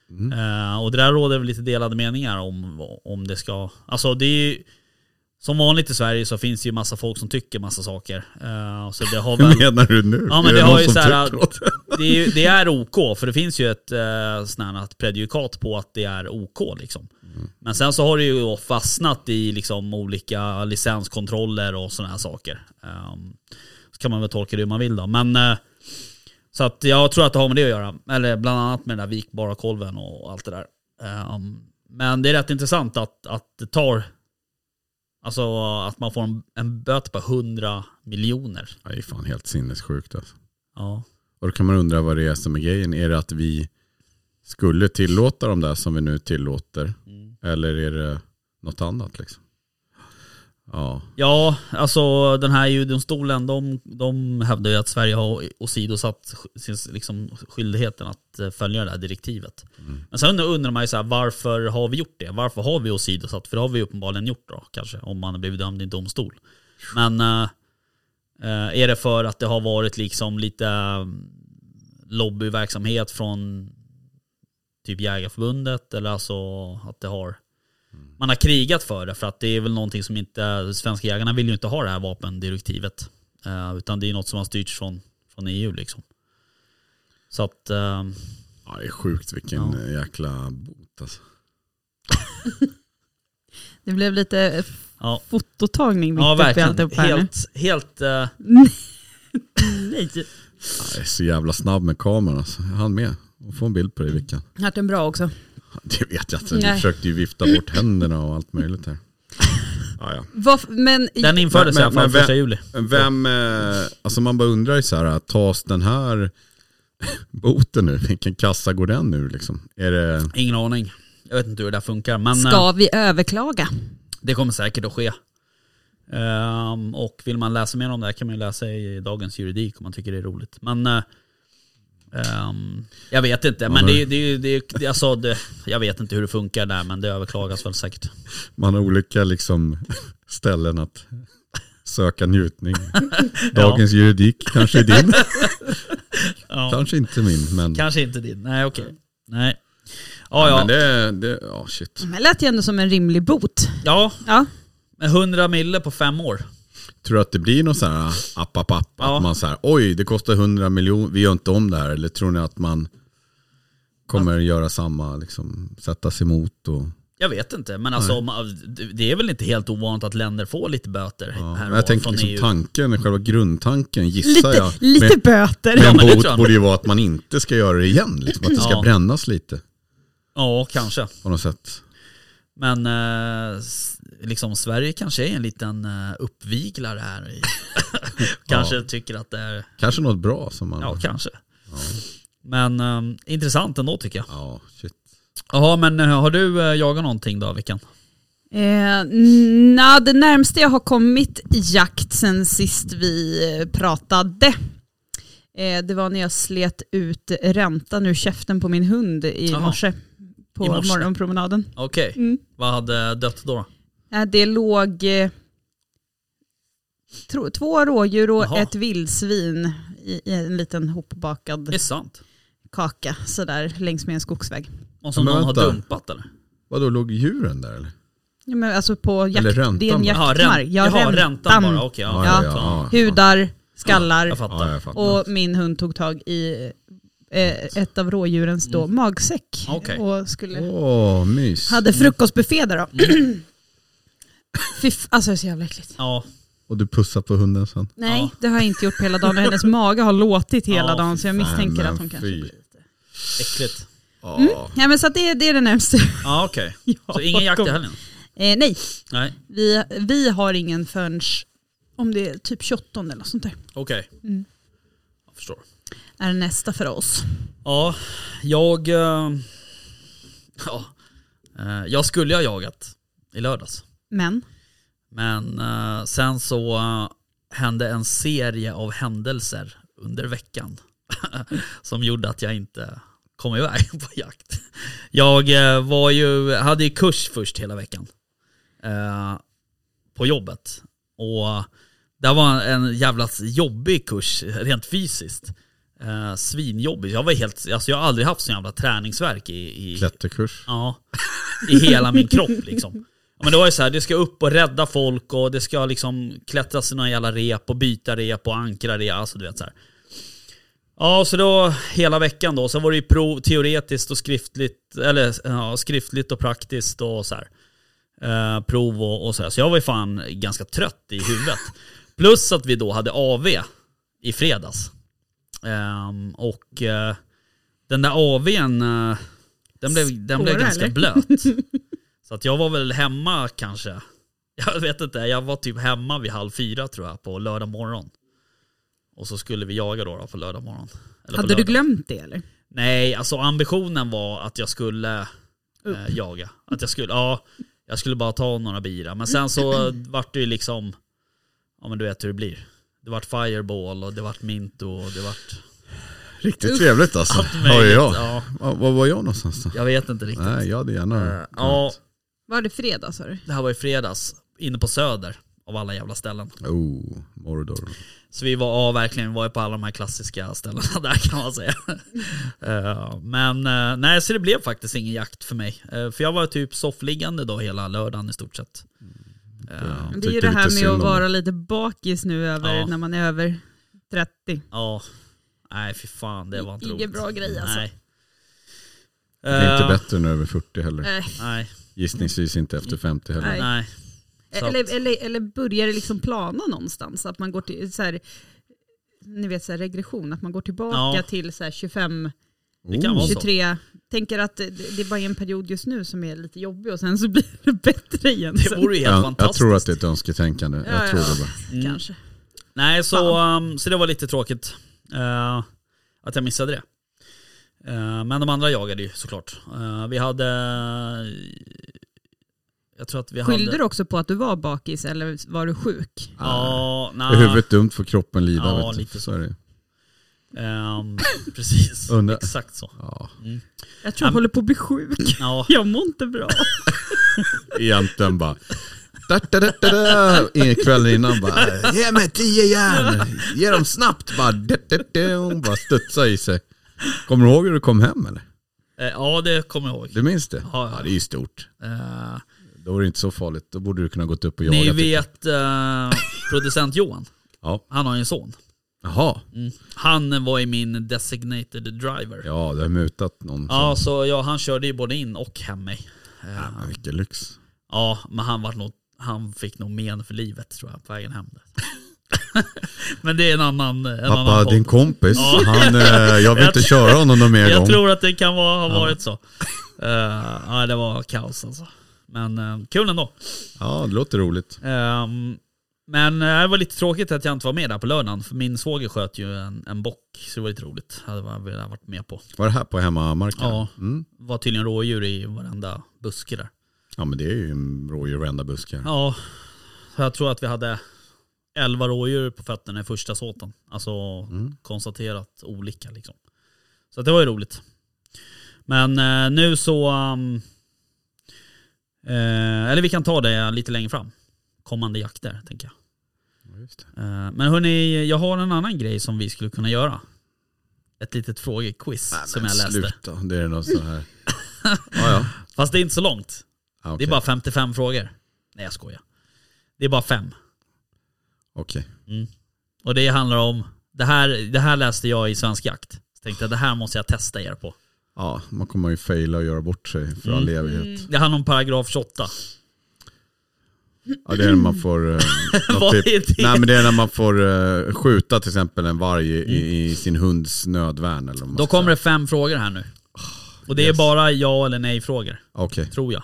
Mm. Eh, och det där råder väl lite delade meningar om, om det ska, alltså det är ju, som vanligt i Sverige så finns det ju massa folk som tycker massa saker. Eh, så det har *laughs* väl... Menar du nu? Ja, Är men det någon har ju så här- det, är, det är OK, för det finns ju ett eh, sånt här predikat på att det är OK. Liksom. Men sen så har det ju fastnat i liksom, olika licenskontroller och sådana här saker. Ehm, så kan man väl tolka det hur man vill då. Men, eh, så att jag tror att det har med det att göra. Eller bland annat med den där vikbara kolven och allt det där. Ehm, men det är rätt intressant att, att det tar Alltså att man får en, en böter på 100 miljoner. Det är fan helt sinnessjukt alltså. Ja. Och då kan man undra vad det är som är grejen. Är det att vi skulle tillåta de där som vi nu tillåter? Mm. Eller är det något annat liksom? Ja, Ja, alltså den här EU-domstolen, de, de hävdar ju att Sverige har åsidosatt liksom, skyldigheten att eh, följa det här direktivet. Men sen undrar man ju så här, varför har vi gjort det? Varför har vi åsidosatt? För det har vi uppenbarligen gjort då, kanske, om man har blivit dömd i en domstol. Men eh, är det för att det har varit liksom lite eh, lobbyverksamhet från typ Jägarförbundet eller alltså att det har man har krigat för det för att det är väl någonting som inte, svenska jägarna vill ju inte ha det här vapendirektivet. Eh, utan det är något som har styrts från, från EU liksom. Så att, eh, ja det är sjukt vilken Ja. jäkla bot alltså. *laughs* Det blev lite ja. fototagning mitt Ja uppe i alltihop här nu. Helt, helt, eh, *laughs* *laughs* Nej. Ja, Jag är så jävla snabb med kameran alltså. Jag hann med få en bild på det i veckan. Hört den bra också. *laughs* Det vet jag inte. Du Nej. försökte ju vifta bort *laughs* händerna och allt möjligt här. Ja, ja. Varf- men den infördes Men- i alla fall första juli. Vem, eh, alltså man bara undrar ju så här, tas den här *laughs* boten nu, vilken kassa går den nu liksom? Är det, Ingen aning. Jag vet inte hur det där funkar men eh, ska vi överklaga? det kommer säkert att ske. Ehm, och vill man läsa mer om det här kan man ju läsa i dagens juridik om man tycker det är roligt. Men eh, ehm, jag vet inte. Men det, det, det, det, alltså det, jag vet inte hur det funkar där men det överklagas väl säkert. man har olika liksom ställen att söka njutning. *laughs* Dagens juridik kanske är din, *laughs* Ja, kanske inte min. Men, kanske inte din. Nej okej. Nej. Ja ja, ja. men det, det, ja shit. Det lät ju ändå som en rimlig bot. Ja, Ja. med 100 mille på fem år. Tror du att det blir någon sån här app, app, app? Ja. Att man så här, oj det kostar 100 miljoner, vi gör inte om det här. Eller tror ni att man kommer göra samma, liksom, sätta sig emot och Jag vet inte, men alltså om- det är väl inte helt ovanligt att länder får lite böter Ja, här jag tänker från liksom EU. tanken, själva grundtanken gissar Lite, jag. lite med, böter. med Ja, en men bot borde ju vara att man inte ska göra det igen. Liksom, att det ska Ja. brännas lite Ja, kanske. på något sätt. Men eh, liksom Sverige kanske är en liten eh, uppviglare här. I, *laughs* *laughs* kanske tycker att det är, Kanske något bra som man... ja kanske. Men eh, intressant ändå tycker jag. Ja, shit. Jaha, men eh, har du eh, jagat någonting då Vickan? Eh, na, det närmaste jag har kommit jakt sen sist vi eh, pratade, eh, det var när jag slet ut räntan ur käften på min hund i Jaha. morse. På I morse. morgonpromenaden. Okej, Mm. vad hade dött då? det låg eh, tro, två rådjur och Jaha. ett vildsvin i, i en liten hopbakad Det är sant. kaka sådär längs med en skogsväg. Och som Men någon har dumpat eller? Vadå, låg djuren där eller? Ja, men alltså på jakt, Eller räntan det är en jaktmark. ränt, jaha, räntan bara. Okej, ja. Ja. ja. Hudar, skallar. Ja, jag fattar. och min hund tog tag i ett av rådjurens då magsäck Mm. Okej. och skulle, Åh, mys. hade frukostbuffé där då. *clears throat* Fy f- alltså det är så jävla äckligt. Ja, Och du pussar på hunden sen? Nej, Ja. det har jag inte gjort på hela dagen hennes mage har låtit hela Ja, dagen så jag fy misstänker att hon kanske fy. blir lite... äckligt. Ja. Ja men så att det, det är det närmaste. Ja okej. *laughs* jag Så ingen jakt i helgen? Eh, nej, Nej, vi, vi har ingen förrän om det är typ 28 eller något sånt där. okej. Mm. Jag förstår. Är nästa för oss. Ja, jag... eh, ja, eh, jag skulle ha jagat i lördags. Men, Men eh, sen så hände en serie av händelser under veckan *laughs* som gjorde att jag inte kom iväg *laughs* på jakt. Jag var ju, hade ju kurs först hela veckan på jobbet. Och det var en jävla jobbig kurs rent fysiskt. Eh, svinjobbig. Jag var helt, alltså jag har aldrig haft sån jävla träningsverk i, i, Klätterkurs. Ja, i hela min kropp liksom. Men det var ju så här, det ska upp och rädda folk och det ska liksom klättras i några jävla rep och byta rep och ankra rep, alltså du vet så här. Ja, så då hela veckan då, så var det ju prov, teoretiskt och skriftligt, eller ja, skriftligt och praktiskt och så här. Eh, prov och, och så här. Så jag var ju fan ganska trött i huvudet. Plus att vi då hade AV i fredags. Ehm, och eh, den där AWn, eh, den blev, den blev ganska eller? blöt. *laughs* Så att jag var väl hemma kanske. Jag vet inte, jag var typ hemma vid halv fyra tror jag på lördag morgon. Och så skulle vi jaga då, då på lördag morgon. Eller hade du lördag. glömt det eller? Nej, alltså ambitionen var att jag skulle eh, jaga. Att jag skulle, ja, jag skulle bara ta några bira. Men sen så *clears throat* vart det ju liksom, ja men du vet hur det blir. Det vart fireball och det vart mint och det vart Riktigt trevligt alltså. allt Har jag. Ja, Ja, Var var jag någonstans då? jag vet inte riktigt. Nej, jag hade gärna... Eh, ja, Var det fredag sa du? det här var i fredags, inne på Söder av alla jävla ställen. Oh, Mordor. Så vi var, ja, verkligen, vi var ju på alla de här klassiska ställena *laughs* där kan man säga. Eh, men eh, nej, så det blev faktiskt ingen jakt för mig. Eh, för jag var typ soffliggande då hela lördagen i stort sett. Eh, Ja. Det är ju det här med att vara lite bakis nu över, Ja. när man är över 30. Ja, nej fy fan det var inte Ingen roligt. bra grej, alltså. Nej. Det är inte Eh, bättre nu över 40 heller. Äh, Nej, Gissningsvis inte efter 50 heller. Nej. nej. Så eller, eller, eller börjar det liksom plana någonstans? Att man går till så här, ni vet så här, regression, att man går tillbaka Ja. till så här 25, Det kan vara så. 23. Tänker att det, det är bara en period just nu som är lite jobbig och sen så *laughs* blir det bättre igen. Det vore ju helt Ja, jag fantastiskt. tror att det är ett önsketänkande. Ja, Jag tror ja. det bara. Mm. Kanske. Nej, så, um, så det var lite tråkigt eh, att jag missade det. Eh, men de andra jagade ju såklart. Eh, vi hade... Jag tror att vi Skyllde hade... du också på att du var bakis eller var du sjuk? Ja, Är nej. huvudet dumt får kroppen lida. Ja, lite så. så Ehm, *laughs* precis, Undra- exakt så. Ja, Jag tror jag Am- håller på att bli sjuk. *laughs* Ja, Jag mår inte bra. *laughs* egentligen bara... Da, da, da, da, da. En kväll innan bara Ge mig tio järn! Ge dem snabbt! Bara, da, da, da. Hon bara studsa i sig. Kommer du ihåg hur du kom hem eller? Eh, ja det kommer jag ihåg. Du minns det? Ja, ja. Ja, det är ju stort. Eh, Då var det inte så farligt. Då borde du kunna gått upp och jagat. ni jag. vet eh, producent Johan? Ja. Han har ju en son. Jaha. Mm. Han var ju min designated driver. Ja, Ja, du har mutat någon. som- så ja, han körde ju både in och hem mig. Ja, men vilken lyx. Ja, men han, var nog, han fick nog men för livet tror jag på vägen hem. *laughs* men det är en annan, en Pappa, annan din kompis, Ja. han, eh, jag vill Jag inte köra honom någon mer Jag gång. tror att det kan vara, ha Ja. varit så. Uh, ja, det var kaos alltså. Men uh, kul ändå. Ja, det låter roligt. Ehm, men eh, det var lite tråkigt att jag inte var med där på lördagen. För min svåger sköt ju en, en bock. Så det var lite roligt. Det hade jag velat varit med på. Var det här på hemmamarken? Ja. Mm. Var tydligen rådjur i varenda buske där. Ja, men det är ju rådjur i varenda buske. Ja, så jag tror att vi hade 11 rådjur på fötterna i första såten. Alltså Mm. konstaterat olika liksom. Så det var ju roligt. Men eh, nu så... um, eh, eller vi kan ta det lite längre fram. Kommande jakter, tänker jag. Just det. Eh, Men hörni, jag har en annan grej som vi skulle kunna göra. Ett litet frågequiz Nej, som jag läste. Sluta, det är något så här. ja. *laughs* Fast det är inte så långt. Ah, Det okej. är bara 55 frågor. Nej jag skojar. Det är bara fem. Okej. Och det handlar om, det här, det här läste jag i Svensk Jakt. Så tänkte jag det här måste jag testa er på. Ja, man kommer ju faila och göra bort sig för all Mm. evighet. Det handlar om paragraf 28. Ja, det är när man får... eh, *laughs* Vad typ, är det? Nej men det är när man får eh, skjuta till exempel en varg i, i, i sin hunds nödvärn eller vad man Då ska kommer säga. det fem frågor här nu. Och det är Yes. bara ja eller nej frågor, Okej. tror jag.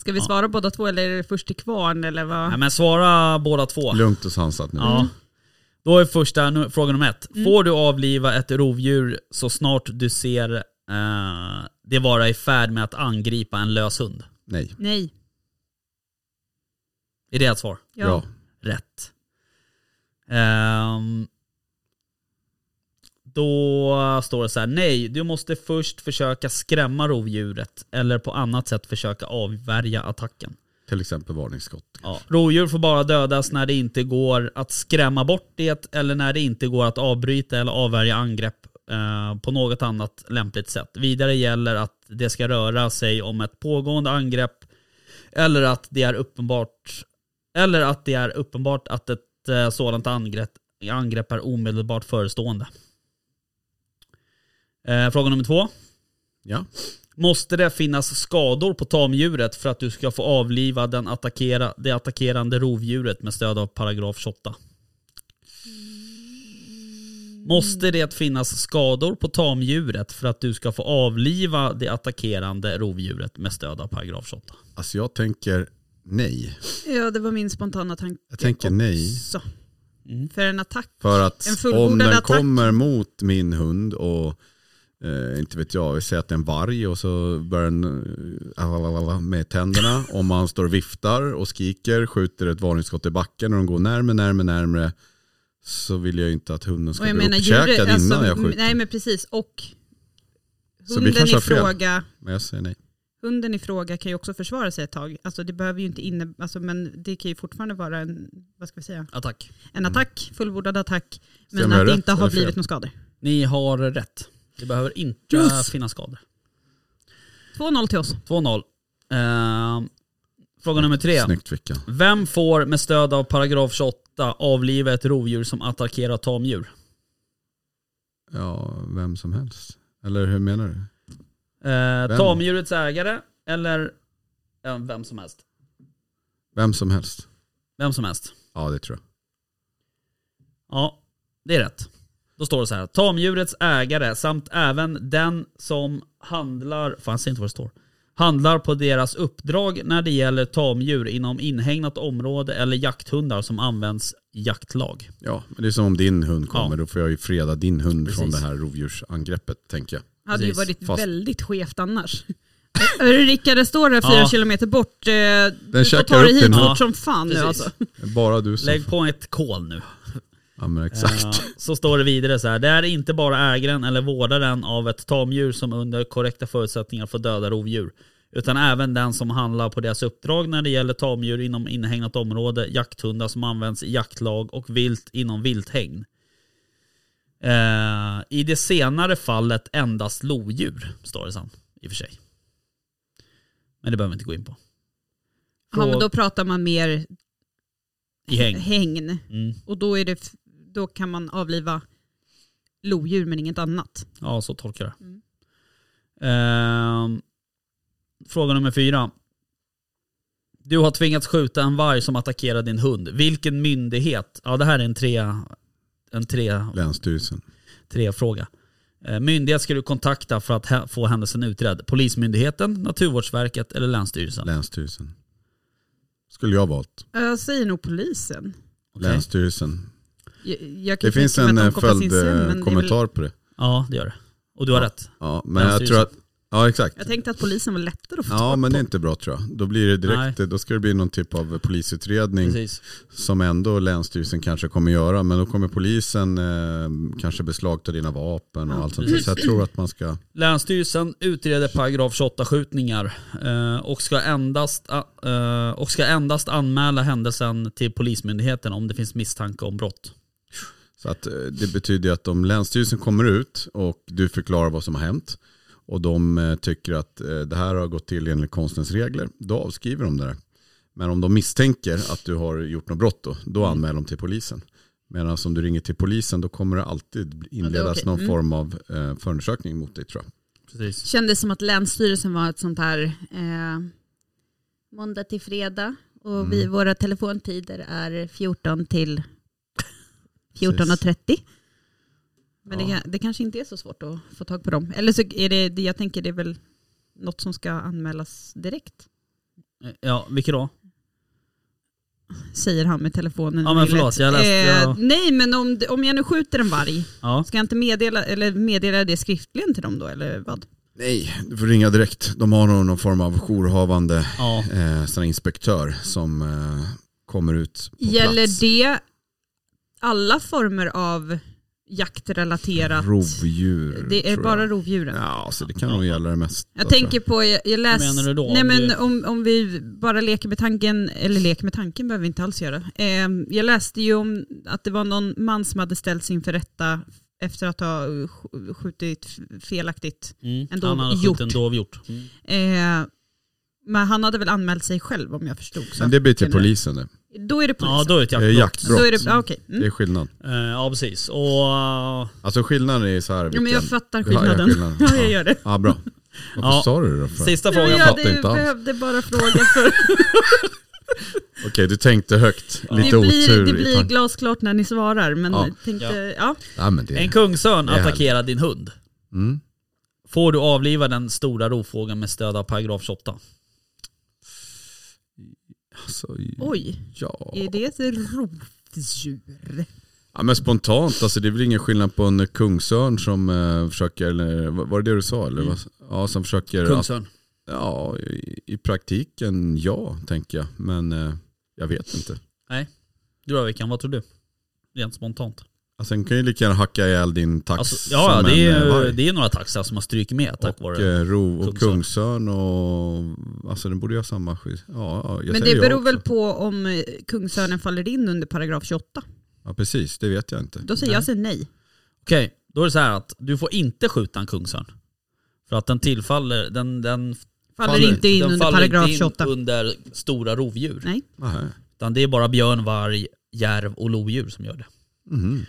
Ska vi Ja. svara båda två eller är det först till kvarn eller vad? Nej men svara båda två. Lugnt och sansat nu. Ja. Då är första nu, fråga nummer ett. Får du avliva ett rovdjur så snart du ser eh, det vara i färd med att angripa en lös hund? Nej. Nej. Är det ett svar? Ja. Bra. Rätt. Ehm, då står det så här, nej, du måste först försöka skrämma rovdjuret eller på annat sätt försöka avvärja attacken. Till exempel varningsskott. Ja. Rovdjur får bara dödas när det inte går att skrämma bort det eller när det inte går att avbryta eller avvärja angrepp eh, på något annat lämpligt sätt. Vidare gäller att det ska röra sig om ett pågående angrepp eller att det är uppenbart eller att det är uppenbart att ett eh, sådant angrepp, angrepp är omedelbart förestående. Eh, fråga nummer två. Ja. Måste det finnas skador på tamdjuret för att du ska få avliva den attackera, det attackerande rovdjuret med stöd av paragraf 28? Måste det finnas skador på tamdjuret för att du ska få avliva det attackerande rovdjuret med stöd av paragraf 28? Alltså jag tänker nej. ja, det var min spontana tanke Jag tänker nej. också. Mm. För en attack. För att En fullbordad om den attack. kommer mot min hund och eh, inte vet jag, vi säger att det är en varg och så börjar den eh, alalala med tänderna. Om man står och viftar och skriker, skjuter ett varningsskott i backen och de går närmare, närmare, närmare. Så vill jag inte att hunden ska Och jag bli menar uppkäkad djuret, innan alltså, jag skjuter. nej men precis. Och Så vi hunden kanske i, har fel. fråga, Men jag säger nej. Hunden i fråga kan ju också försvara sig ett tag. Alltså det behöver ju inte inne, alltså, men det kan ju fortfarande vara en, vad ska vi säga, Attack. en attack, fullbordad attack. Men att det inte har blivit några skador. Ni har rätt. Det behöver inte Yes! finnas skador. 2-0 till oss. 2-0. Ehm, fråga nummer tre. Snyggt Vicka. Vem får med stöd av paragraf 28 avliva ett rovdjur som attackerar tamdjur? Ja, vem som helst. Eller hur menar du? Eh, tamdjurets ägare eller ja, vem som helst? Vem som helst. Vem som helst. Ja, det tror jag. Ja, det är rätt. Då står det så här. Tamdjurets ägare samt även den som handlar, fan jag ser inte vad det står. Handlar på deras uppdrag när det gäller tamdjur inom inhägnat område eller jakthundar som används i jaktlag. Ja, men det är som om din hund kommer, Ja. då får jag ju freda din hund från Precis. det här rovdjursangreppet, tänker jag. Hade ju varit Fast- väldigt skevt annars. Hörru Rickard, det står där fyra Ja. kilometer bort. Eh, du får ta dig hit fort som fan nu Precis. alltså. Det är Bara du som... Lägg på ett kol nu. Ja men exakt. Eh, så står det vidare så här. Det är inte bara ägaren eller vårdaren av ett tamdjur som under korrekta förutsättningar får döda rovdjur. Utan även den som handlar på deras uppdrag när det gäller tamdjur inom inhägnat område, jakthundar som används i jaktlag och vilt inom vilthägn. Eh, I det senare fallet endast lodjur, står det sen. I och för sig. Men det behöver vi inte gå in på. Ja, men då pratar man mer I hägn. hägn. Mm. Och då, är det, då kan man avliva lodjur men inget annat. Ja, så tolkar jag det. Mm. Ehm, fråga nummer fyra. Du har tvingats skjuta en varg som attackerar din hund. Vilken myndighet? Ja, det här är en tre, en tre, Länsstyrelsen. tre fråga. Eh, myndighet ska du kontakta för att få händelsen utredd. Polismyndigheten, Naturvårdsverket eller Länsstyrelsen? Länsstyrelsen. Skulle jag valt. Jag säger nog polisen. Okej. Länsstyrelsen. Jag, jag kan Det finns en det är väl- följdkommentar på det. Ja, det gör det. Och du har Ja. rätt. Ja, men jag tror att Ja exakt. Jag tänkte att polisen var lättare att få Ja men på. det är inte bra tror jag. Då blir det direkt, då ska det bli någon typ av polisutredning Precis. som ändå Länsstyrelsen kanske kommer göra. Men då kommer polisen eh, kanske beslagta dina vapen och Ja, allt sånt. Så jag tror att man ska, Länsstyrelsen utreder paragraf 28 skjutningar eh, och, ska endast, eh, och ska endast anmäla händelsen till Polismyndigheten om det finns misstanke om brott. så att eh, det betyder att om Länsstyrelsen kommer ut och du förklarar vad som har hänt och de eh, tycker att eh, det här har gått till enligt konstens regler, då avskriver de det där. Men om de misstänker att du har gjort något brott då, då Mm. anmäler de till polisen. Medan om du ringer till polisen då kommer det alltid inledas okej. någon Mm. form av eh, förundersökning mot dig tror jag. Precis. Kändes som att Länsstyrelsen var ett sånt här eh, måndag till fredag och Mm. vi, våra telefontider är 14 till 14.30. Men det, Ja. kan- det kanske inte är så svårt att få tag på dem. Eller så är det, det- jag tänker det är väl något som ska anmälas direkt. Ja, vilket då? Säger han med telefonen. Ja, men förlåt, jag läste- eh, jag- Nej men om, det- om jag nu skjuter en varg, Ja. ska jag inte meddela, eller meddela det skriftligen till dem då eller vad? Nej, du får ringa direkt. De har nog någon form av jourhavande ja. eh, inspektör som eh, kommer ut på Gäller plats. det alla former av jaktrelaterat? Rovdjur. Det är bara jag. rovdjuren. Ja, så det kan nog gälla det mesta. Jag tänker på, jag, jag läste... menar du då? Nej Om men du- om, om vi bara leker med tanken, eller leker med tanken behöver vi inte alls göra. Eh, jag läste ju om att det var någon man som hade ställts inför rätta efter att ha sk- skjutit felaktigt. Mm. En dov- Han hade skjutit en dovhjort. Mm. Eh, men han hade väl anmält sig själv om jag förstod. Så. Men det blir till polisen det. Då är det polisen. Ja, då är det ett Det är jaktbrott. jaktbrott. Då är det, ah, okej. Det Mm. är skillnad. Eh, Ja, precis. Och... eh, Alltså skillnaden är så här. Ja, men jag fattar Ja, ja, skillnaden. skillnaden. *laughs* Ja, jag gör det. Ja, bra. *laughs* Varför Ja. sa du det då? För? Sista frågan. jag jag fattar inte alls. behövde bara fråga för *laughs* Okej, du tänkte högt. Lite det blir, otur. det i blir tanken. glasklart när ni svarar. Men Ja. jag tänkte, Ja. ja. Ja, men det... En kungsörn det är attackerar din hund. Mm. Får du avliva den stora rovfågeln med stöd av paragraf 28? Alltså, Oj, ja. är det ett rovdjur? ja, men spontant, alltså det är väl ingen skillnad på en kungsörn som eh, försöker, eller var det det du sa? Eller? Mm. Ja, som försöker... Kungsörn. Ja, i, i praktiken ja, tänker jag. Men eh, jag vet inte. Du då Vickan, vad tror du? Rent spontant. Alltså, den kan ju lika gärna hacka ihjäl din tax Alltså, ja, som det eh, är, varg. det är några taxar som har strykit med tack och vare... eh, ro och kungsörn. och alltså den borde ju ha samma skydd. Ja, Men det beror väl på om eh, kungsörnen faller in under paragraf 28. Ja precis, det vet jag inte. Då säger Nej. jag säger nej. Okej, då är det så här att du får inte skjuta en kungsörn. För att den tillfaller, den, den Faller, Faller inte in den under faller paragraf inte in 28. under stora rovdjur. Nej. Nähä. Utan det är bara björn, varg, järv och lodjur som gör det. Mhm.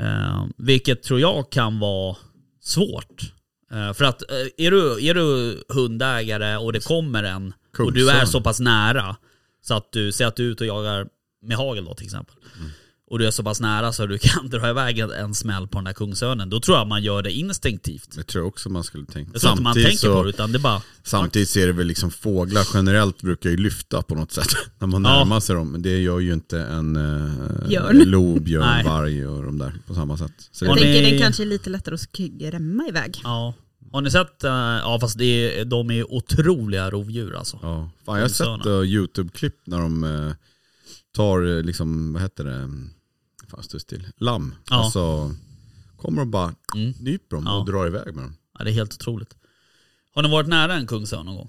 Eh, vilket tror jag kan vara svårt. Eh, för att eh, är, du, är du hundägare och det kommer en och du är så pass nära så att du, säger att du är ute och jagar med hagel då till exempel. Mm. Och du är så pass nära så du kan *laughs* dra iväg en, en smäll på den där kungsörnen. Då tror jag man gör det instinktivt. Det tror jag också man skulle tänka. Jag tror inte man tänker så, på det utan det är bara... Samtidigt så är det väl liksom fåglar generellt brukar ju lyfta på något sätt *laughs* när man Ja. närmar sig dem. Men det gör ju inte en uh, Björn. lo, björn, Nej. varg och de där på samma sätt. Så Jag det, ni- tänker den kanske är lite lättare att skrämma iväg. Ja. Har ni sett, eh, ja fast det är, de är otroliga rovdjur alltså. ja. Fan, jag har sett uh, YouTube-klipp när de eh, tar eh, liksom, vad heter det, fan stå still, lamm. Ja. Alltså kommer och bara Mm. nyper dem Ja. och drar iväg med dem. Ja, det är helt otroligt. Har ni varit nära en kungsörn någon gång?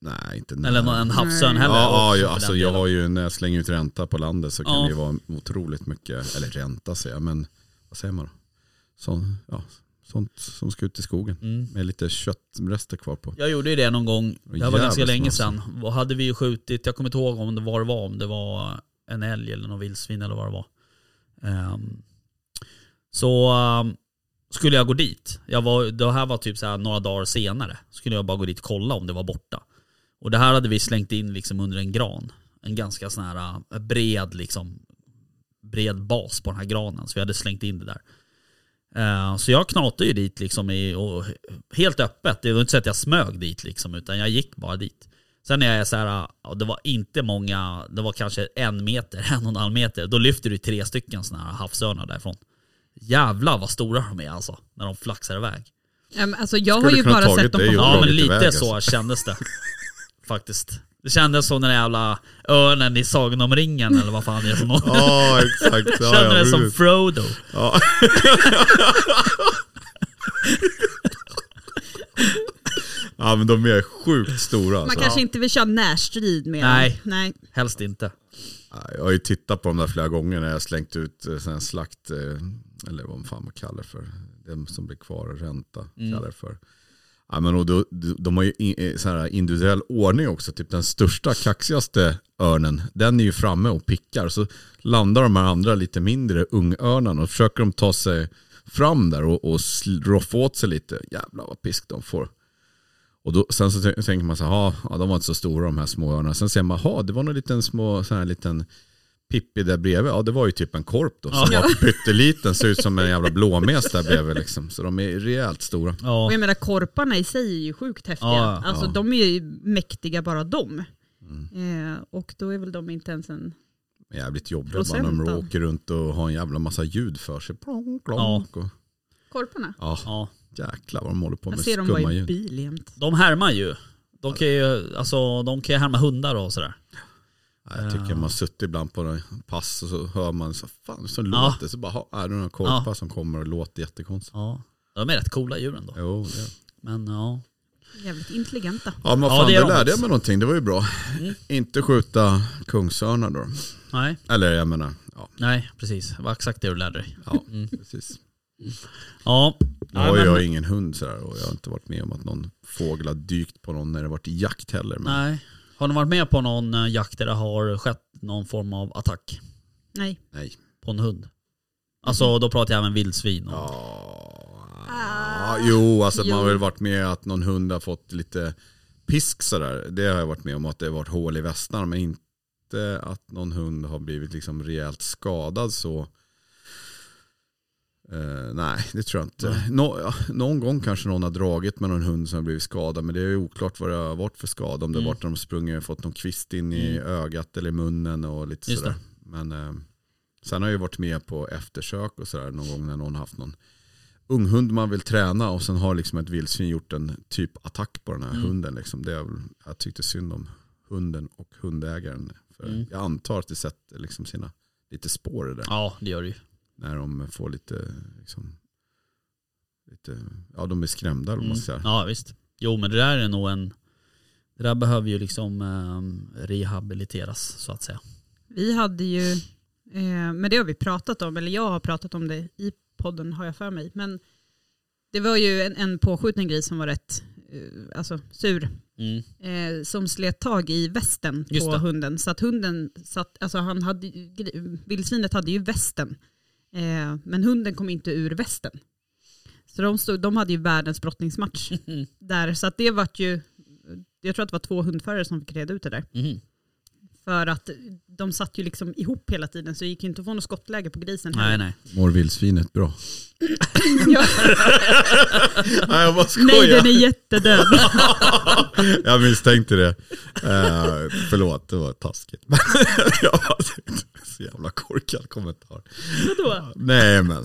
Nej inte Eller nära. en havsörn heller? Ja, ja, alltså jag har ju, när jag slänger ut ränta på landet så kan Ja. det ju vara otroligt mycket, eller ränta säger jag, men vad säger man då? Sån, ja, sånt som ska ut i skogen. Mm. Med lite köttrester kvar på. Jag gjorde ju det någon gång, det var ganska länge sedan. Vad hade vi ju skjutit, jag kommer inte ihåg om det var det var, om det var en älg eller någon vildsvin eller vad det var. Ehm, så ehm, skulle jag gå dit, jag var, det här var typ så här några dagar senare, skulle jag bara gå dit och kolla om det var borta. Och det här hade vi slängt in liksom under en gran. En ganska sån här eh, bred liksom, bred bas på den här granen. Så vi hade slängt in det där. Ehm, så jag knatade ju dit liksom i, och helt öppet. Det var inte så att jag smög dit liksom, utan jag gick bara dit. Sen är jag så här, ja, det var inte många, det var kanske en meter, *laughs* en och en halv meter. Då lyfter du tre stycken sådana här havsörnar därifrån. Jävlar vad stora de är alltså, när de flaxar iväg. Ja, men Alltså, jag har Skulle ju kunna bara sett dem på Ja men lite iväg, så alltså. kändes det. *laughs* Faktiskt. Det kändes som den där jävla örnen i Sagan om ringen eller vad fan det är för något. Ja exakt. *laughs* Ja, Kände ja, det som. Frodo. Ja. Ja men de är sjukt stora Man alltså. kanske inte vill köra närstrid med Nej. dem. Nej. Helst inte. Ja, Jag har ju tittat på dem där flera gånger när jag slängt ut eh, sån slakt, eh, eller vad fan man kallar det för. Det som blir kvar, ränta Mm. kallar det för. Ja, men och då, de, de har ju in, eh, så här individuell ordning också. Typ den största, kaxigaste örnen, den är ju framme och pickar. Så landar de här andra lite mindre ungörnarna och försöker de ta sig fram där och, och roffa åt sig lite. Jävlar vad pisk de får. Och då, sen så tänker man så här, "Ja, ja, de var inte så stora de här små örnarna. Sen ser man, ja det var någon liten små, sån här liten Pippi där bredvid, ja det var ju typ en korp då. Som Ja. var pytteliten, ser ut som en jävla blåmes där bredvid liksom. Så de är rejält stora. Ja. Och jag menar korparna i sig är ju sjukt häftiga. Ja, alltså ja. de är ju mäktiga bara de. Mm. Eh, och då är väl de inte ens en... Jävligt jobbiga bara när de åker runt och har en jävla massa ljud för sig. Plonk, plonk. Och, Korparna? ja, ja. Jäklar vad de håller på Jag med ser dem bara skumma i ljud. bil jämt. De härmar ju. De kan ju, alltså, de kan ju härma hundar och sådär. Ja, jag tycker man har suttit ibland på en pass och så hör man så fan så Ja. låter så bara, ha, är det några korpar som kommer och låter jättekonstigt. Ja. De är rätt coola djuren då. Jo, det. Men ja. Jävligt intelligenta. Ja men vad Ja, fan, det det de lärde jag mig någonting, det var ju bra. Mm. Inte skjuta kungsörnar då. Nej, Eller jag menar, ja, nej precis. Det var exakt det du lärde dig. ja Mm. precis. Ja. Nu har men- jag ingen hund sådär och jag har inte varit med om att någon fågel har dykt på någon när det varit jakt heller. Men Nej. Har ni varit med på någon eh, jakt där det har skett någon form av attack Nej. nej. på en hund? Alltså då pratar jag även vildsvin. Och... Ja, jo, alltså man har jo. väl varit med att någon hund har fått lite pisk sådär. Det har jag varit med om att det har varit hål i västarna men inte att någon hund har blivit liksom rejält skadad så. Eh, nej, det tror jag inte. Nå, ja, någon gång kanske någon har dragit med någon hund som har blivit skadad men det är oklart vad det har varit för skada. Om det har Mm. varit när de sprungit och fått någon kvist in i ögat eller i munnen och lite Just sådär. Men eh, sen har jag ju varit med på eftersök och sådär någon gång när någon har haft någon unghund man vill träna och sen har liksom ett vildsvin gjort en typ attack på den här Mm. hunden. Liksom. Det är väl, jag tyckte synd om hunden och hundägaren. För Mm. Jag antar att det sätter liksom sina lite spår i det. Ja, det gör det ju. När de får lite, liksom, lite ja de är skrämda Mm. säga. Ja visst. Jo men det där är nog en... Det där behöver ju liksom eh, rehabiliteras så att säga. Vi hade ju, eh, men det har vi pratat om, eller jag har pratat om det i podden har jag för mig. Men det var ju en, en påskjuten gris som var rätt eh, alltså, sur. Mm. Eh, som slet tag i västen Just på det. hunden. Så att hunden satt, alltså han hade, vildsvinet hade ju västen. Eh, men hunden kom inte ur västen. Så de, stod, de hade ju världens brottningsmatch *laughs* där. Så att det var ju, jag tror att det var två hundförare som fick reda ut det där. Mhm. För att de satt ju liksom ihop hela tiden så det gick ju inte att få något skottläge på grisen. Nej nej. Mår vildsvinet bra? Ja, *laughs* Nej jag bara nej den är jättedöd. *laughs* jag misstänkte det. Eh, förlåt, det var taskigt. *laughs* jag bara tänkte, så jävla korkad kommentar. Vadå? Nej men,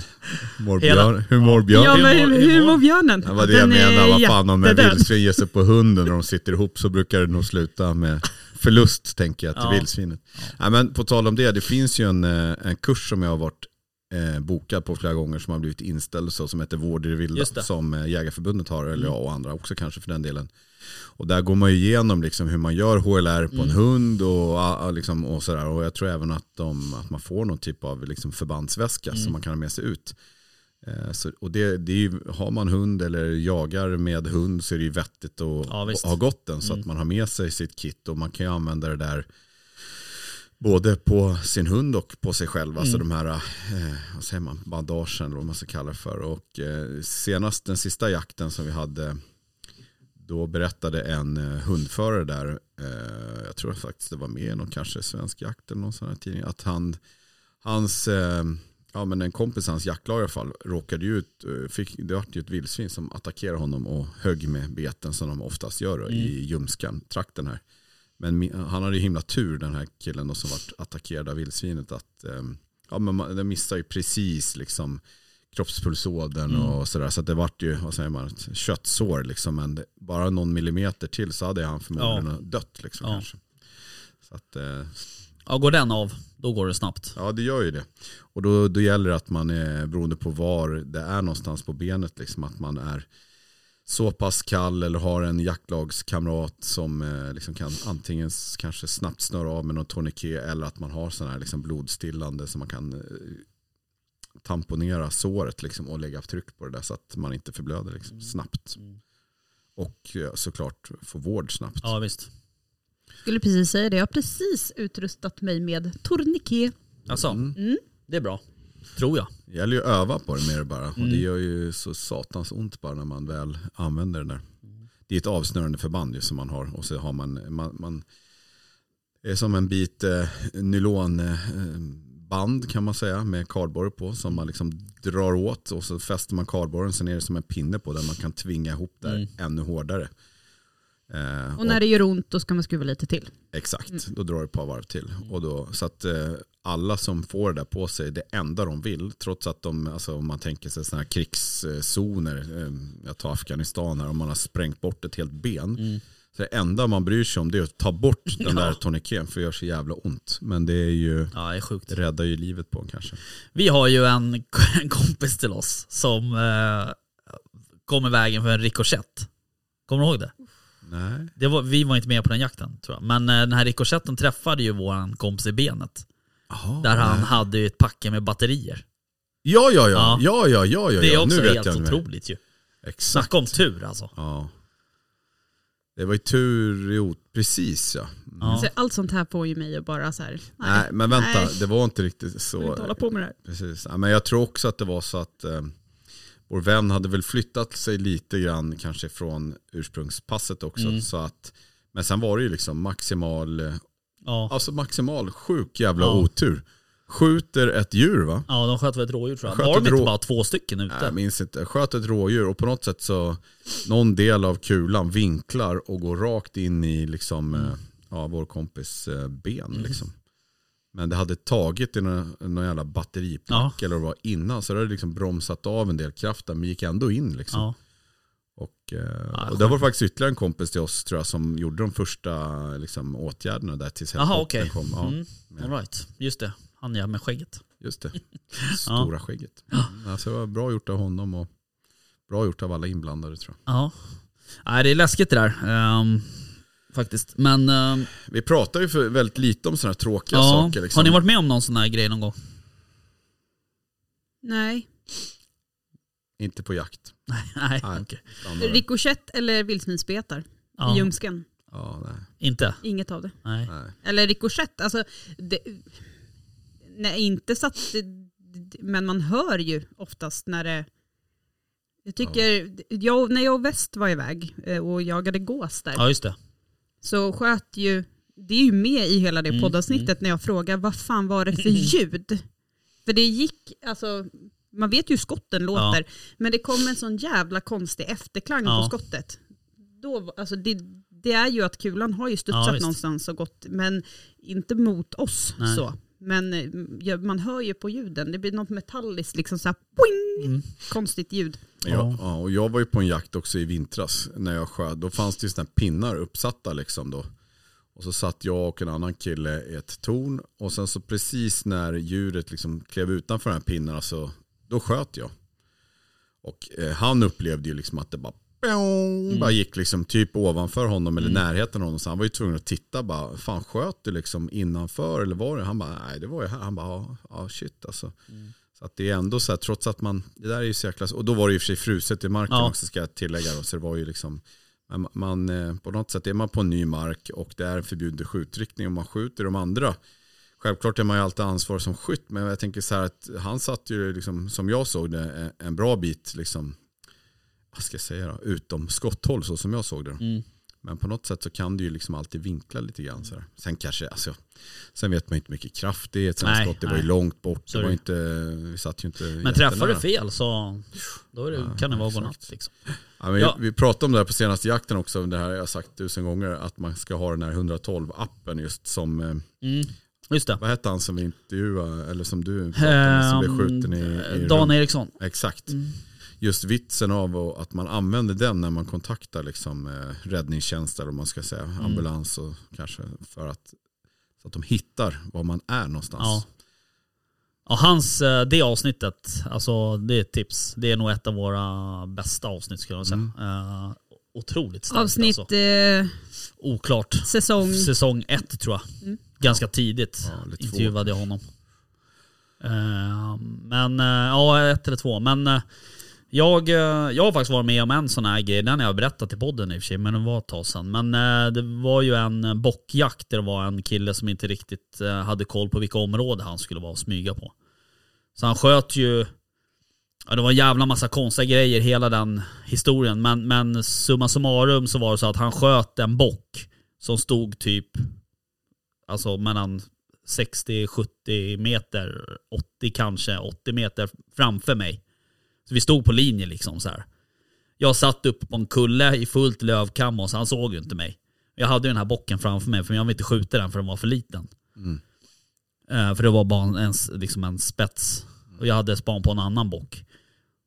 mår björn, hur mår björn? Ja men Hur mår- hur, björnen? Det var det jag Den menade, vad fan om en vildsvin ger sig på hunden och de sitter ihop så brukar det nog sluta med förlust tänker jag till Ja. vildsvinet. Nej, men på tal om det, det finns ju en, eh, en kurs som jag har varit eh, bokad på flera gånger som har blivit inställd och så, som heter Vård i det vilda som eh, Jägarförbundet har, eller jag och andra också kanske för den delen. Och där går man ju igenom liksom hur man gör HLR på en hund och, ah, liksom, och sådär. Och jag tror även att, de, att man får någon typ av liksom förbandsväska som man kan ha med sig ut. Eh, Så, och det, det ju, har man hund eller jagar med hund så är det ju vettigt att Ja, ha gått den så Mm. att man har med sig sitt kit och man kan ju använda det där både på sin hund och på sig själv. Alltså Mm. de här, eh, vad säger man, bandagen eller vad man ska kalla det för. Och eh, senast den sista jakten som vi hade då berättade en eh, hundförare där, eh, jag tror faktiskt det var med i någon kanske svensk jakt eller någon sån här tidning, att han, hans, eh, ja men en kompis, hans jaktlag i alla fall, råkade ju ut, eh, fick, det var ju ett vildsvin som attackerade honom och högg med beten som de oftast gör då, i ljumskan, trakten här. Men han hade ju himla tur den här killen då, som vart attackerad av vildsvinet att eh, ja, men man, den missar ju precis liksom kroppspulsådern Mm. och sådär. Så det vart ju, vad säger man, köttsår liksom. Men bara någon millimeter till så hade han förmodligen dött liksom Ja. kanske. Så att, eh, Ja, går den av, då går det snabbt. ja det gör ju det. Och då, då gäller det att man är, beroende på var det är någonstans på benet, liksom, att man är så pass kall eller har en jaktlagskamrat som eh, liksom kan antingen kanske snabbt snöra av med någon tourniquet eller att man har sån här liksom blodstillande så man kan eh, tamponera såret liksom, och lägga tryck på det där så att man inte förblöder liksom, snabbt. Mm. Och eh, såklart få vård snabbt. Ja, visst. Skulle precis säga det, jag har precis utrustat mig med tourniquet. Alltså, Mm. det är bra. Tror jag. Det gäller ju att öva på det mer bara. Och Mm. det gör ju så satans ont bara när man väl använder det där. Det är ett avsnörande förband ju som man har. Och så har man, man, man det är som en bit eh, nylonband kan man säga med kardborre på. Som man liksom drar åt och så fäster man kardborren. Sen är det som en pinne på där man kan tvinga ihop där Mm. ännu hårdare. Eh, Och när det gör ont då ska man skruva lite till. Exakt, då drar det ett par varv till. Och då, så att eh, alla som får det där på sig, det enda de vill, trots att de, alltså om man tänker sig sådana här krigszoner, eh, jag tar Afghanistan här, om man har sprängt bort ett helt ben. Mm. Så det enda man bryr sig om det är att ta bort *laughs* den Ja. där tourniqueten för det gör så jävla ont. Men det är ju, Ja, det är sjukt. det räddar ju livet på en kanske. Vi har ju en, *laughs* en kompis till oss som eh, kom i vägen för en rikoschett. Kommer du ihåg det? Nej. det var, vi var inte med på den jakten tror jag. Men eh, den här rikoschetten träffade ju våran kompis i benet. Aha, Där han nej. hade ju ett packe med batterier. Ja, ja, ja, Ja. ja, ja, ja, ja, Det är också nu helt jag otroligt ju. Exakt. Snacka om tur alltså. Ja. Det var ju tur, jo, precis ja. Mm. Ja. Så allt sånt här får ju mig att bara så här, nej, Nej, men vänta, nej, det var inte riktigt jag vill inte så. hålla på med det här. Precis. Ja, men jag tror också att det var så att eh, vår vän hade väl flyttat sig lite grann kanske från ursprungspasset också. Mm. Så att, men sen var det ju liksom maximal, eh, Ja. alltså maximal sjuk jävla Ja. otur. Skjuter ett djur va? ja, de sköt väl ett rådjur tror jag. Sköt Var de inte rå- bara två stycken ute? Nej, jag minns inte. Sköt ett rådjur och på något sätt så någon del av kulan vinklar och går rakt in i liksom, Mm. eh, ja, vår kompis eh, ben. *laughs* Liksom. Men det hade tagit i någon, någon jävla batteripack eller vad det var innan så det hade liksom bromsat av en del kraft där, men gick ändå in. Liksom. Ja. Och, eh, Ja, och det var faktiskt ytterligare en kompis till oss tror jag som gjorde de första liksom, åtgärderna där tills helikoptern okej. kom. Ja, Mm. All right. Just det. Han ja med skägget. Just det, *laughs* stora skägget. Mm. Alltså, det var bra gjort av honom och bra gjort av alla inblandade tror jag. Ja. Nej, det är läskigt det där. ehm, faktiskt. Men ehm, Vi pratar ju för väldigt lite om sådana här tråkiga ja. saker. Liksom. har ni varit med om någon sån här grej någon gång? Nej. Inte på jakt. *laughs* Nej, Nej. eh, Rikoschett eller vildsvinsbetar Ja. i ljumsken. Ja, nej, Inte? Inget av det. Nej. nej. Eller rikoschett, alltså, det, nej, inte så att men man hör ju oftast när det jag tycker, jag, när jag och Väst var iväg eh, och jagade gås där Ja, just det. Så sköt ju, det är ju med i hela det Mm, poddavsnittet när jag frågar vad fan var det för *laughs* ljud? För det gick, alltså man vet ju hur skotten låter, men det kom en sån jävla konstig efterklang Ja. på skottet. Då, alltså det, det är ju att kulan har ju Ja, studsat visst. någonstans och gått, men inte mot oss Nej. så. Men eh, ja, man hör ju på ljuden, det blir något metalliskt, liksom så här, boing, Mm. konstigt ljud. Jag, ja, och jag var ju på en jakt också i vintras när jag sköt. Då fanns det ju såna här pinnar uppsatta liksom då. Och så satt jag och en annan kille i ett torn. Och sen så precis när djuret liksom klev utanför de här pinnarna så då sköt jag. Och eh, han upplevde ju liksom att det bara, Mm. bara gick liksom typ ovanför honom eller närheten av honom. Så han var ju tvungen att titta bara, fan sköt du liksom innanför eller var det? Han bara, nej det var ju här. Han bara, ja, ja shit alltså. Mm. Så att det är ändå så här, trots att man, det där är ju så jäkla, och då var det ju för sig fruset i marken Ja. också ska jag tillägga då, så det var ju liksom, man, eh, på något sätt är man på en ny mark och det är en förbjuden skjutriktning och man skjuter de andra. Självklart är man ju alltid ansvarig som skytt, men jag tänker så här att han satt ju liksom, som jag såg det, en bra bit liksom, vad ska jag säga då, utom skotthåll så som jag såg det. Mm. Men på något sätt så kan du ju liksom alltid vinkla lite grann. Så här. Sen kanske, alltså, sen vet man inte mycket kraft det är. Ett Nej, skott, det var ju nej. långt bort. Det var inte, vi satt ju inte Men träffar du fel så då det, Ja, kan det vara godnatt. Liksom. Ja, Ja. Vi pratade om det här på senaste jakten också. Det här har jag sagt tusen gånger. Att man ska ha den här 112-appen just som, eh, Mm. Just det. Vad hette han som vi intervjuade, eller som du pratade med, som blev skjuten i, i Ehm, Dan Eriksson. Exakt. Mm. Just vitsen av att- att man använder den när man kontaktar liksom, eh, räddningstjänst eller vad man ska säga, Mm. ambulans och kanske för att, så att de hittar var man är någonstans. Ja. Ja, hans, eh, det avsnittet, alltså det är ett tips. Det är nog ett av våra bästa avsnitt skulle jag säga. Eh, otroligt starkt Avsnitt, alltså. eh, Oklart. säsong. Säsong ett tror jag. Mm. Ganska tidigt Ja, intervjuade jag honom. Men, ja ett eller två. Men jag, eh, jag har faktiskt varit med om en sån här grej, den har jag berättat i podden i och för sig, men det var ett tag sedan. Men eh, det var ju en eh, bockjakt där det var en kille som inte riktigt hade koll på vilka områden han skulle vara och smyga på. Så han sköt ju, ja det var en jävla massa konstiga grejer hela den historien. Men, men summa summarum så var det så att han sköt en bock som stod typ, alltså mellan 60-70 meter, 80 kanske, 80 meter framför mig. Så vi stod på linje liksom så här. Jag satt uppe på en kulle i fullt lövkam och så han såg ju inte mig. Jag hade ju den här bocken framför mig för jag ville inte skjuta den för den var för liten. Mm. Eh, för det var bara en, en, liksom en spets. Och jag hade span på en annan bock.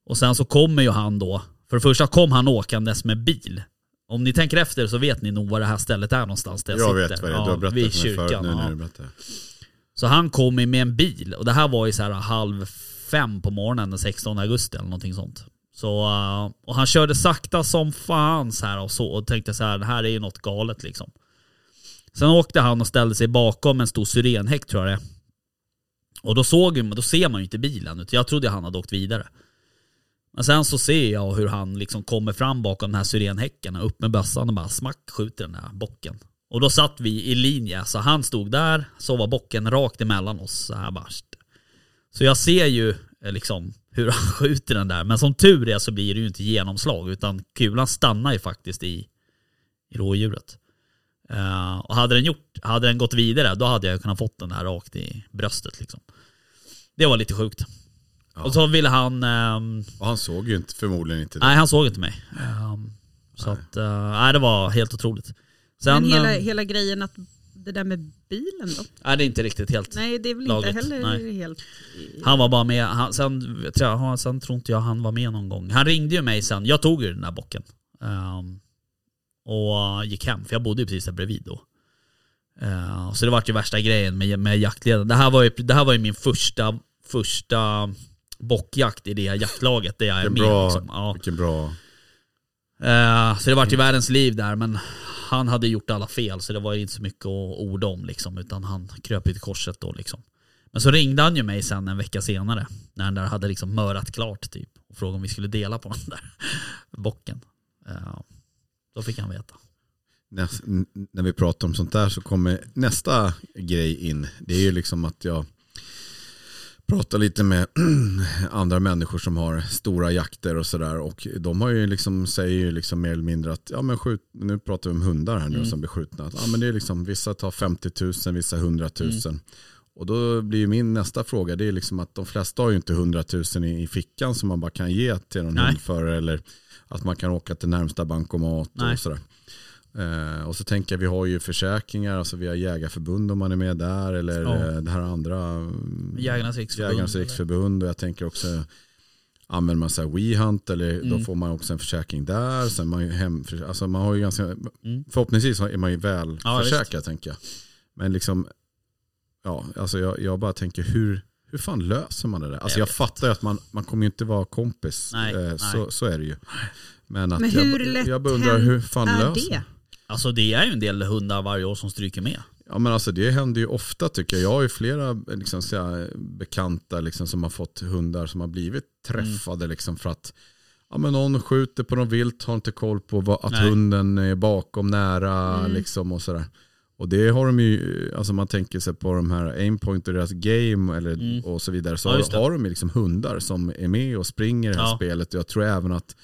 Och sen så kommer ju han då, för det första kom han åkandes med bil. Om ni tänker efter så vet ni nog var det här stället är någonstans där jag, Jag sitter. vet vad det är, du har berättat vid för mig förut kyrkan. nu ja. när du berättar. Så han kom med en bil och det här var ju så här halv fem på morgonen den 16 augusti eller någonting sånt. Så, eh, och han körde sakta som fan så här och så och tänkte så här, det här är ju något galet liksom. Sen åkte han och ställde sig bakom en stor syrenhäck tror jag det är. Och då såg man, då ser man ju inte bilen, utan jag trodde han hade åkt vidare. Men sen så ser jag hur han liksom kommer fram bakom den här syrenhäcken och upp med bössan och bara smack skjuter den där bocken. Och då satt vi i linje, så han stod där, så var bocken rakt emellan oss så här bara. Så jag ser ju eh, liksom hur han *laughs* skjuter den där, men som tur är så blir det ju inte genomslag utan kulan stannar ju faktiskt i, i rådjuret. Eh, och hade den, gjort, hade den gått vidare då hade jag kunnat fått den där rakt i bröstet liksom. Det var lite sjukt. Ja. Och så ville han... ehm, Och han såg ju inte, förmodligen inte det. nej, han såg inte mig. Ehm, så Nej. att, eh, nej det var helt otroligt. Sen, Men hela, ehm, hela grejen att det där med bilen då? nej det är inte riktigt helt... Nej det är väl Lagligt, inte heller nej. helt... Han var bara med, han, sen, tror jag, han- sen tror inte jag han var med någon gång. Han ringde ju mig sen, jag tog ju den där bocken. Ehm, och gick hem, för jag bodde ju precis där bredvid då. Ehm, så det var ju värsta grejen med, med jaktledaren. Det här var ju, det här var ju min första, första bockjakt i det här jaktlaget där jag är Vilken med. bra, Liksom. Ja. vilken bra... Eh, så det vart ju världens liv där men han hade gjort alla fel så det var ju inte så mycket att orda om liksom utan han kröp ju till korset då liksom. Men så ringde han ju mig sen en vecka senare när den där hade liksom mörat klart typ och frågade om vi skulle dela på den där *laughs* bocken. Eh, då fick han veta. När vi pratar om sånt där så kommer nästa grej in. Det är ju liksom att jag pratar lite med *clears throat* andra människor som har stora jakter och sådär. Och de har ju liksom, säger ju liksom mer eller mindre att, ja men skjut, nu pratar vi om hundar här nu Mm. som blir skjutna. Att, ja, men det är liksom, vissa tar 50 000, vissa 100 000. Mm. Och då blir min nästa fråga, det är liksom att de flesta har ju inte 100 000 i, i fickan som man bara kan ge till någon Nej. hundförare. Eller att man kan åka till närmsta bankomat Nej. och sådär. Eh, och så tänker jag, vi har ju försäkringar, alltså vi har jägarförbund om man är med där. Eller Ja. eh, det här andra, mm, Jägarnas riksförbund. Jägarnas riksförbund. Och jag tänker också, använder man så här WeHunt eller då Mm. får man också en försäkring där. Sen man, hem, alltså man har ju ganska, Mm. förhoppningsvis är man ju väl Ja, visst. försäkrad tänker jag. Men liksom, ja, alltså jag, jag bara tänker hur, hur fan löser man det där? Alltså Jag jag, fattar ju att man, man kommer ju inte vara kompis. Nej, eh, nej. Så, så är det ju. Men, att Men hur jag, lätt jag bara undrar hur fan är löser det? Alltså det är ju en del hundar varje år som stryker med. Ja men alltså det händer ju ofta tycker jag. Jag har ju flera liksom, så här, bekanta liksom, som har fått hundar som har blivit träffade liksom, för att ja, men någon skjuter på något vilt, har inte koll på vad, att Nej. hunden är bakom nära Mm. liksom, och sådär. Och det har de ju, alltså man tänker sig på de här aimpoint och deras game eller, Mm. och så vidare. Så Ja, har de ju liksom hundar som är med och springer i det här Ja. spelet. Och jag tror även att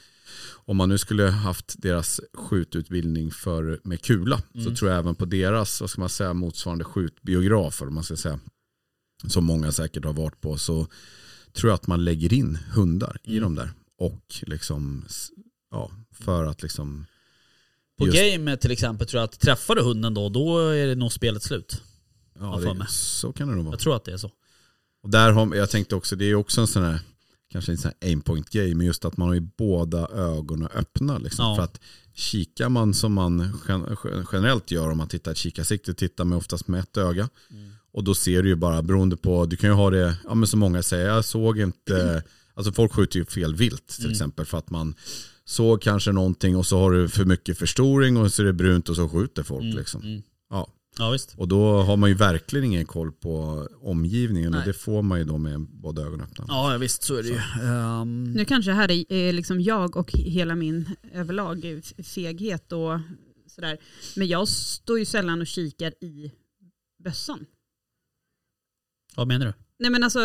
om man nu skulle haft deras skjututbildning för, med kula så Mm. tror jag även på deras vad ska man säga, motsvarande skjutbiografer om man ska säga, som många säkert har varit på så tror jag att man lägger in hundar i Mm. dem där. Och liksom, ja, för att liksom På Just- game till exempel tror jag att träffar du hunden då, då är det nog spelet slut. Ja, det, så kan det nog vara. Jag tror att det är så. Och där har, jag tänkte också, det är också en sån här, kanske en sån här aimpoint grej, men just att man har ju båda ögonen öppna. Liksom. Ja. För att kikar man som man gen- gen- generellt gör om man tittar ett kikarsikte, tittar man oftast med ett öga. Mm. Och då ser du ju bara, beroende på, du kan ju ha det, ja men som många säger, jag såg inte, *clears throat* alltså folk skjuter ju fel vilt till Mm. exempel för att man såg kanske någonting och så har du för mycket förstoring och så är det brunt och så skjuter folk. Mm, Liksom. Ja. Visst. Och då har man ju verkligen ingen koll på omgivningen Nej. och det får man ju då med båda ögonen öppna. Ja visst så är det ju. Ehm, Nu kanske här är liksom jag och hela min överlag feghet och sådär. Men jag står ju sällan och kikar i bössan. vad menar du? Nej men alltså,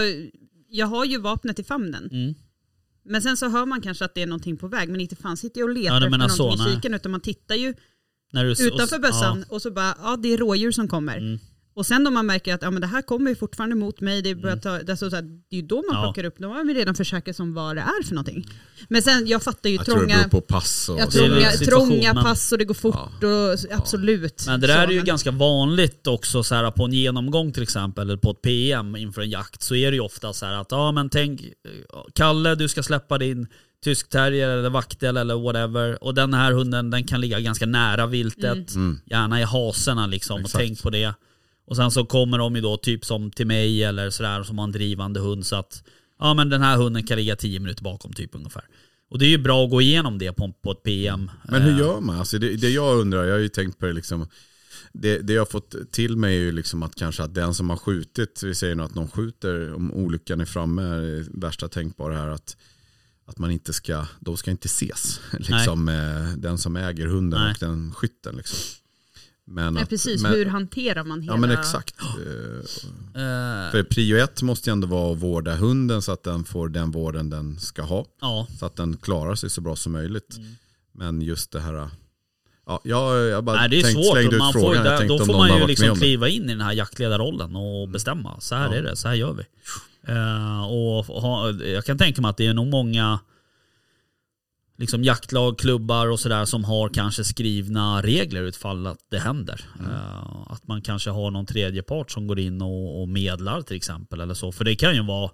jag har ju vapnet i famnen. Mm. Men sen så hör man kanske att det är någonting på väg. Men inte fan sitter jag och letar Ja, efter någonting så, i kiken. Utan man tittar ju När du, utanför bössan och så bara, ja det är rådjur som kommer. Mm. Och sen om man märker att ja, men det här kommer ju fortfarande mot mig, det, börjar ta, det, är så, här, det är ju då man Mm. Ja. plockar upp, då har vi redan försäkrat som vad det är för någonting. Men sen, jag fattar ju Jag tror det trånga, beror på pass och ja, trånga, trånga pass och det går fort och absolut. Men det där Så, är ju men- ganska vanligt också så här, på en genomgång till exempel, eller på ett PM inför en jakt, så är det ju ofta så här att ja men tänk, Kalle du ska släppa din tysk terrier eller vaktel eller whatever, och den här hunden den kan ligga ganska nära viltet, Mm. gärna i haserna liksom, Exakt. och tänk på det. Och sen så kommer de ju då typ som till mig eller sådär som har en drivande hund så att ja men den här hunden kan ligga 10 minuter bakom typ ungefär. Och det är ju bra att gå igenom det på, på ett PM. Men hur Eh, gör man? Alltså det, det jag undrar, jag har ju tänkt på det liksom, det, det jag har fått till mig är ju liksom att kanske att den som har skjutit, vi säger nu att någon skjuter, om olyckan är framme, är värsta tänkbara här att, att man inte ska, de ska inte ses. *laughs* Liksom, eh, den som äger hunden Nej. och den skytten. Liksom. Men Nej, att- precis, men, hur hanterar man hela... Ja men exakt. *gasps* Eh, För prio ett måste ju ändå vara att vårda hunden så att den får den vården den ska ha. ja. Så att den klarar sig så bra som möjligt. Mm. Men just det här, ja, jag, jag bara Nej det är tänkt, svårt, slängde ut man får, frågan. Jag där, då får man ju liksom kliva in i den här jaktledarrollen och bestämma. Så här Ja. är det, så här gör vi. Eh, och ha, jag kan tänka mig att det är nog många liksom jaktlag, klubbar och sådär som har kanske skrivna regler utfall att det händer. Mm. Eh, att man kanske har någon tredje part som går in och, och medlar till exempel eller så. För det kan ju vara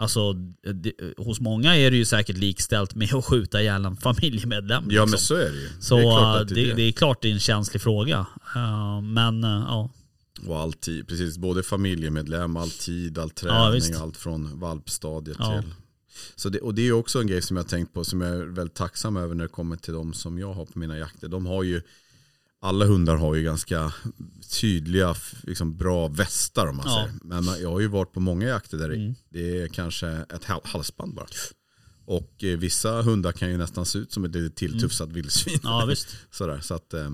Alltså, det, hos många är det ju säkert likställt med att skjuta ihjäl en familjemedlem. Ja liksom. men så är det ju. Så det är klart eh, det, det är det, det. är klart det är en känslig fråga. Eh, men ja, Och all tid, precis. Både familjemedlem, all tid, all Ja, träning, visst. allt från valpstadiet Ja. till. Så det, och det är också en grej som jag tänkt på som jag är väldigt tacksam över när det kommer till de som jag har på mina jakter. De har ju, alla hundar har ju ganska tydliga, liksom bra västar om man Ja. säger. Men jag har ju varit på många jakter där det- Mm. det är kanske ett hal- halsband bara. Och eh, vissa hundar kan ju nästan se ut som ett litet tilltufsat vildsvin. ja visst. *laughs* Sådär, så att, eh,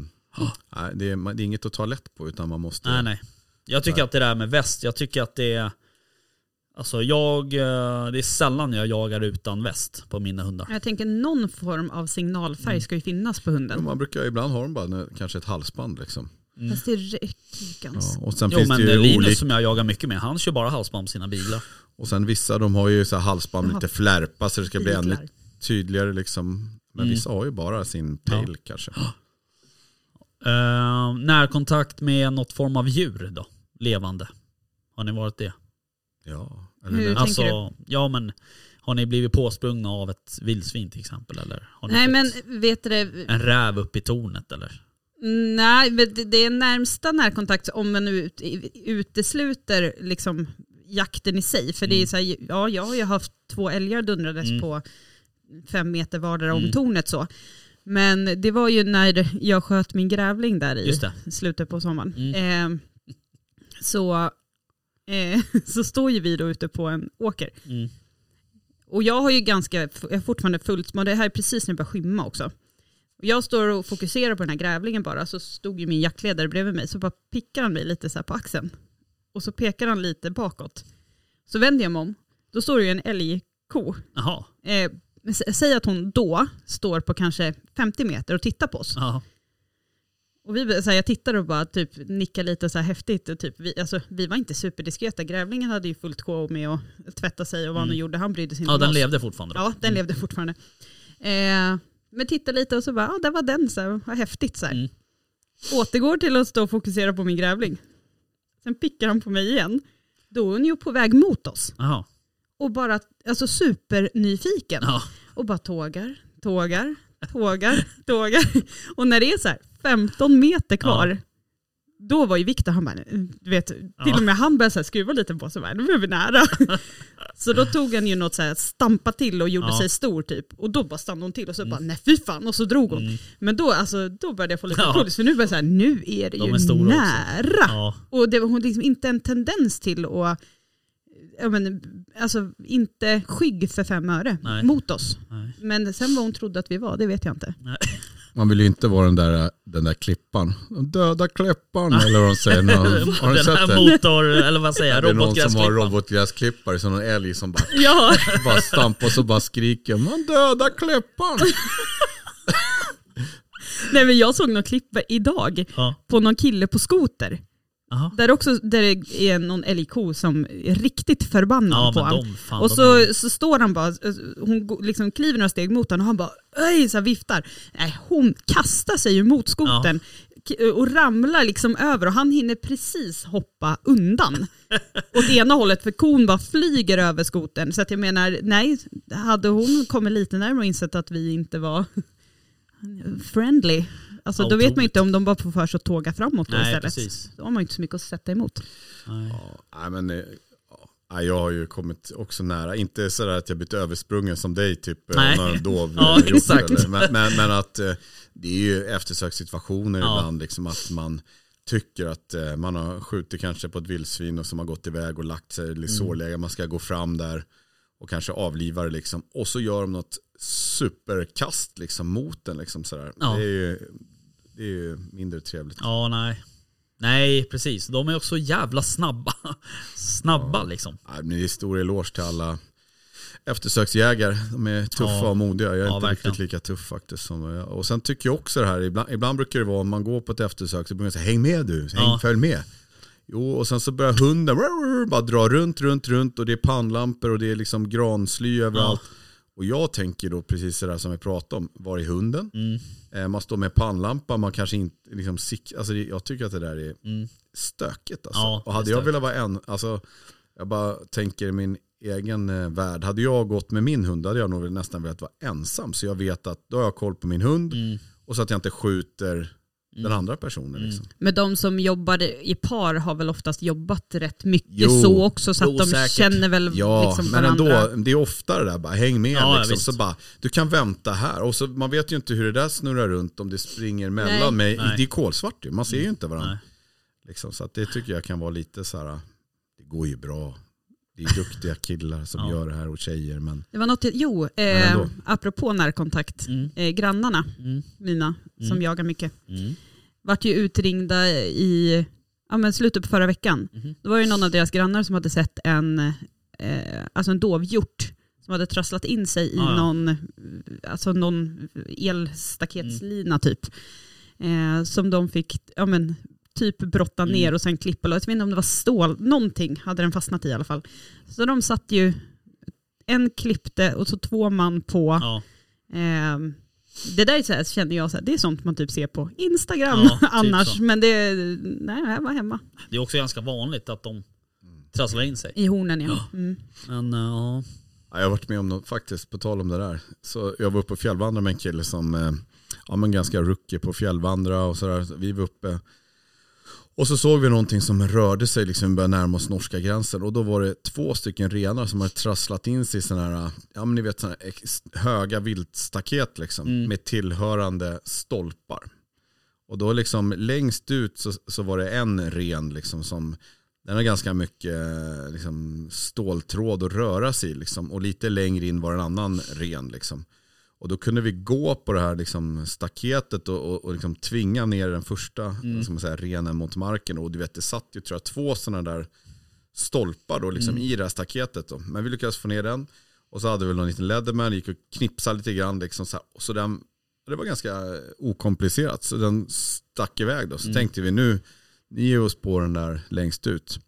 nej, det, är, det är inget att ta lätt på utan man måste... Nej nej. Jag tycker att det där med väst, jag tycker att det är Alltså jag, eh, det är sällan jag jagar utan väst på mina hundar. Jag tänker någon form av signalfärg Mm. ska ju finnas på Ja, hunden. man brukar ibland ha dem bara när- kanske ett halsband liksom. Fast det räcker Ja, ganska. och sen Jo finns men det ju Linus olika, som jag jagar mycket med, han kör bara halsband på sina biglar. och sen vissa de har ju så här halsband med lite flärpa så det ska bli ännu tydligare liksom. Men Mm. vissa har ju bara sin tail kanske. Uh, *gasps* närkontakt med något form av djur då? Levande. Har ni varit det? Ja, eller Hur det- tänker Alltså, ja men har ni blivit påsprungna av ett vildsvin till exempel? Eller har ni Nej fått men vet du en räv upp i tornet eller? nej, men det- är närmsta närkontakt om man nu ut, utesluter liksom jakten i sig. För det är så här, ja jag har ju haft två älgar dundrades Mm. på fem meter vardera om Mm. tornet så. Men det var ju när jag sköt min grävling där i slutet på sommaren. Mm. Eh, så, eh, *laughs* så står ju vi då ute på en åker. Mm. Och jag har ju ganska, jag har fortfarande fullt, men det här är precis när det börjar skymma också. Och jag står och fokuserar på den här grävlingen bara, så stod ju min jaktledare bredvid mig, så bara pickar han mig lite så på axeln. Och så pekar han lite bakåt. Så vänder jag mig om, då står det ju en älgko. Jaha. Eh, säg att hon då står på kanske 50 meter och tittar på oss. Ja. Och vi, så här, jag tittar och bara typ nickar lite så här häftigt. Och typ, vi, alltså, vi var inte superdiskreta. Grävlingen hade ju fullt sjå med att tvätta sig och vad han Mm. gjorde. Han brydde sig inte ja, den oss. levde fortfarande då? Ja, den levde fortfarande. Eh, men tittar lite och så bara, ja där var den, så här, vad häftigt så här. Mm. Återgår till att stå och fokusera på min grävling. sen pickar han på mig igen. Då är hon ju på väg mot oss. Jaha. Och bara alltså supernyfiken. Ja. Och bara tågar, tågar, tågar, tågar. Och när det är så här 15 meter kvar, då var ju Viktor, han bara, du vet, till Ja. och med han började så här skruva lite på sig, bara, nu är vi nära. *laughs* så då tog han ju något så här, stampa till och gjorde Ja. sig stor typ. Och då bara stannade hon till och så bara, nej fy fan, och så drog hon. Mm. Men då, alltså, då började jag få lite Ja. puls, för nu började jag så här, nu är det De ju är nära. Ja. Och det var hon liksom inte en tendens till att, ja, men, alltså inte skygg för fem öre Nej. mot oss. Men sen vad hon trodde att vi var, det vet jag inte. Man vill ju inte vara den där, den där klippan. Den döda klippan eller vad de säger. Någon, *laughs* har du Den sett här det? motor, eller vad säger jag, Det är någon som har robotgräsklippare, som någon älg som bara, Ja, *laughs* bara stampar och så bara skriker man döda klippan. *laughs* nej men jag såg något klipp idag Ja. på någon kille på skoter. Jaha. Där också där det är någon älgko som är riktigt förbannad Ja på honom. Och så, är- så står han bara, hon liksom kliver några steg mot honom och han bara Öj! så viftar. Nej, hon kastar sig ju mot skotern k- och ramlar liksom över och han hinner precis hoppa undan. Åt ena hållet för kon bara flyger över skotern. Så att jag menar, nej, hade hon kommit lite närmare och insett att vi inte var friendly, alltså Ja, då vet man inte om de bara får för sig att tåga framåt då Nej istället. precis. Då har man ju inte så mycket att sätta emot. Nej. Ja, men, eh, ja, jag har ju kommit också nära, inte sådär att jag blivit översprungen som dig, typ eh, Nej. någon dov. *laughs* Ja, exakt. eller- Men, men, men att eh, det är ju eftersökssituationer Ja. ibland, liksom att man tycker att man har skjutit kanske på ett vildsvin och som har gått iväg och lagt sig Mm. i sårläge, man ska gå fram där och kanske avliva det liksom. Och så gör de något superkast liksom mot den liksom sådär. Ja. Det är ju det är ju mindre trevligt. Ja, nej. Nej, precis. De är också jävla snabba. *laughs* Snabba liksom. Nej, men det är stor eloge till alla eftersöksjägare. De är tuffa Ja. och modiga. Jag är Ja, inte verkligen. riktigt lika tuff faktiskt. Som jag. Och sen tycker jag också det här, ibland, ibland brukar det vara om man går på ett eftersök så brukar man säga häng med du, häng, Ja. följ med. Jo, och sen så börjar hunden bara dra runt, runt, runt och det är pannlampor och det är liksom gransly överallt. Och jag tänker då precis det där som vi pratade om, var är hunden? Mm. Eh, Man står med pannlampa, man kanske inte liksom, alltså jag tycker att det där är Mm. stökigt alltså. Ja, och hade jag velat vara en, alltså jag bara tänker min egen eh, värld. Hade jag gått med min hund hade jag nog nästan velat vara ensam. Så jag vet att då har jag koll på min hund Mm. och så att jag inte skjuter den Mm. andra personen. Liksom. Men de som jobbar i par har väl oftast jobbat rätt mycket Jo, så också så att de säkert. känner väl Ja, liksom men varandra. ändå, det är ofta det där bara häng med. Ja, ja, liksom. så bara, du kan vänta här. Och så, man vet ju inte hur det där snurrar runt om det springer mellan Nej. mig. Nej. Det är kolsvart ju, man ser ju inte varandra. Nej. Liksom, så att det tycker jag kan vara lite så här, det går ju bra. Det är duktiga killar som Ja. gör det här och tjejer. Men Det var något, jo, eh, apropå närkontakt, Mm. eh, grannarna, Mm. mina, som Mm. jagar mycket, Mm. vart ju utringda i ja, men slutet på förra veckan. Mhm. Då var det någon av deras grannar som hade sett en, eh, alltså en dovhjort som hade trasslat in sig i Ah, ja. någon, alltså någon elstaketslina typ. Eh, som de fick ja, men, typ brotta Mm. ner och sen klippa loss. Jag vet inte om det var stål, någonting hade den fastnat i i alla fall. Så de satt ju, en klippte och så två man på. Ja. Ehm, det där är så här, känner jag, så här, det är sånt man typ ser på Instagram Ja, *laughs* typ annars. så. Men det, nej, jag var hemma. Det är också ganska vanligt att de trasslar in sig. I hornen ja. Mm. Men eh, ja. Ja, jag har varit med om något, faktiskt, på tal om det där. Så jag var uppe och fjällvandrade med en kille som eh, ja, men ganska rookie på fjällvandra och sådär. Så Vi var uppe och så såg vi någonting som rörde sig, liksom började närma oss norska gränsen. Och då var det två stycken renar som hade trasslat in sig i sådana här, ja men ni vet sådana höga viltstaket liksom, Mm. med tillhörande stolpar. Och då liksom längst ut så, så var det en ren liksom som den har ganska mycket liksom, ståltråd att röra sig i. Liksom, och lite längre in var en annan ren. Liksom. Och då kunde vi gå på det här liksom, staketet och, och, och liksom, tvinga ner den första Mm. man säga, renen mot marken. Och du vet, det satt ju tror jag, två sådana där stolpar då, liksom, Mm. i det här staketet. Då. Men vi lyckades få ner den. Och så hade vi någon liten Leatherman, gick och knipsade lite grann. Liksom, så här. Och så den, det var ganska okomplicerat. Så den stack iväg då. Så Mm. tänkte vi nu, ni ger oss på den där längst ut.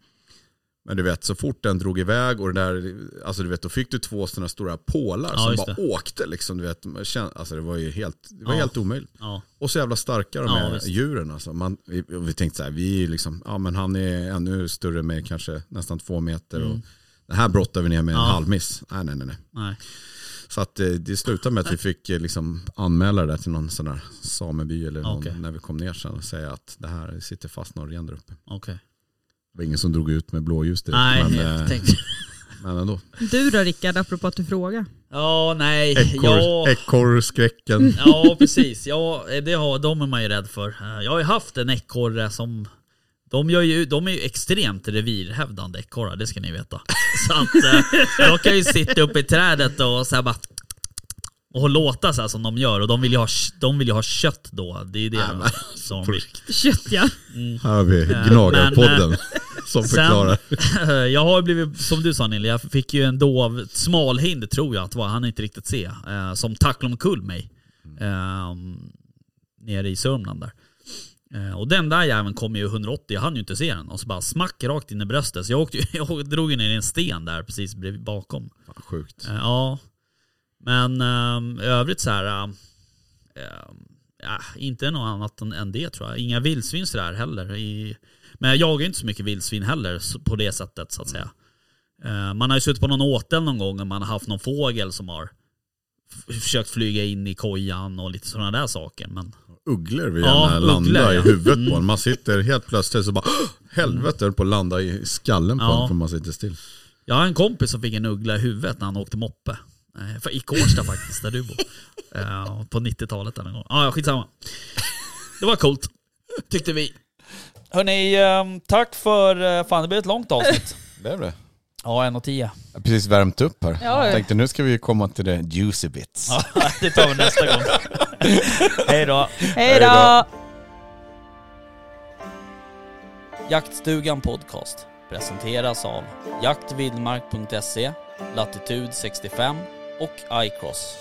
Men du vet, så fort den drog iväg och det där, alltså du vet, då fick du två sådana stora pålar Ja, som bara det. åkte liksom. Du vet, alltså det var ju helt, det var Ja. helt omöjligt. Ja. Och så jävla starka de här djuren. Alltså. Man, vi, vi tänkte så här, vi liksom, ja men han är ännu större med kanske nästan två meter. Och det här brottar vi ner med en Mm. Halvmiss. Nej, nej, nej. nej. Nej. Så att eh, det slutade med att vi fick eh, liksom anmäla det där till någon sån där sameby eller någon, Okej. när vi kom ner sen och säga att det här sitter fast någon ren där uppe. Okej. Det var ingen som drog ut med blåljus direkt, Nej, men, jag eh, tänkte... *laughs* men ändå. Du då Rickard, apropå att du frågar. Ja, nej. Ekorr, Ja, Ekorrskräcken. *laughs* ja, precis. Ja, det har, de är man ju rädd för. Eh, Jag har ju haft en ekorre som... De, gör ju, de är ju extremt revirhävdande ekorrar, det ska ni veta. *laughs* Så att eh, de kan ju sitta uppe i trädet och så här bara... Och låta så här som de gör. Och de vill ju ha, de vill ju ha kött då. Det är det men- som de vill. Kött ja. Här har vi Eh, Gnagarpodden som sen- förklarar. *laughs* jag har blivit, som du sa Nille, jag fick ju en dov, smalhind tror jag att det var, han inte riktigt se. Eh, som tacklade omkull mig. Eh, nere i Sörmland där. Eh, och den där jäveln kom ju 180, jag hann ju inte se den. Och så bara smack rakt in i bröstet. Så jag, åkte, *laughs* jag drog ju ner i en sten där precis bredvid bakom. Fan, Sjukt. Eh, ja. Men eh, i övrigt så här. ja, inte något annat än, än det tror jag. Inga vildsvin sådär heller. I, men jag jagar inte så mycket vildsvin heller på det sättet så att säga. Eh, man har ju suttit på någon åtel någon gång och man har haft någon fågel som har försökt flyga in i kojan och lite sådana där saker. Men Ugglor vill Ja, gärna landa ugglor, i ja. huvudet Mm. på en. Man sitter helt plötsligt så bara helvete på att landa i skallen på Ja. en för man sitter still. jag har en kompis som fick en uggla i huvudet när han åkte moppe. Eh, I Kårsta faktiskt, där du bor. *laughs* Eh, på 90-talet eller någon gång. Ah, ja, skitsamma. Det var coolt, tyckte vi. Hörni, eh, tack för... eh, Fan, det blev ett långt avsnitt. *laughs* Det är det. Ja, en och tio. Jag har precis värmt upp här. Ja. Jag tänkte nu ska vi komma till det juicy bits. Ja, *laughs* det tar vi nästa gång. *laughs* Hej då. Hej då! Jaktstugan Podcast presenteras av jaktvildmark.se, Latitude 65 och iCross.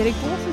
Erik Gåsen sitter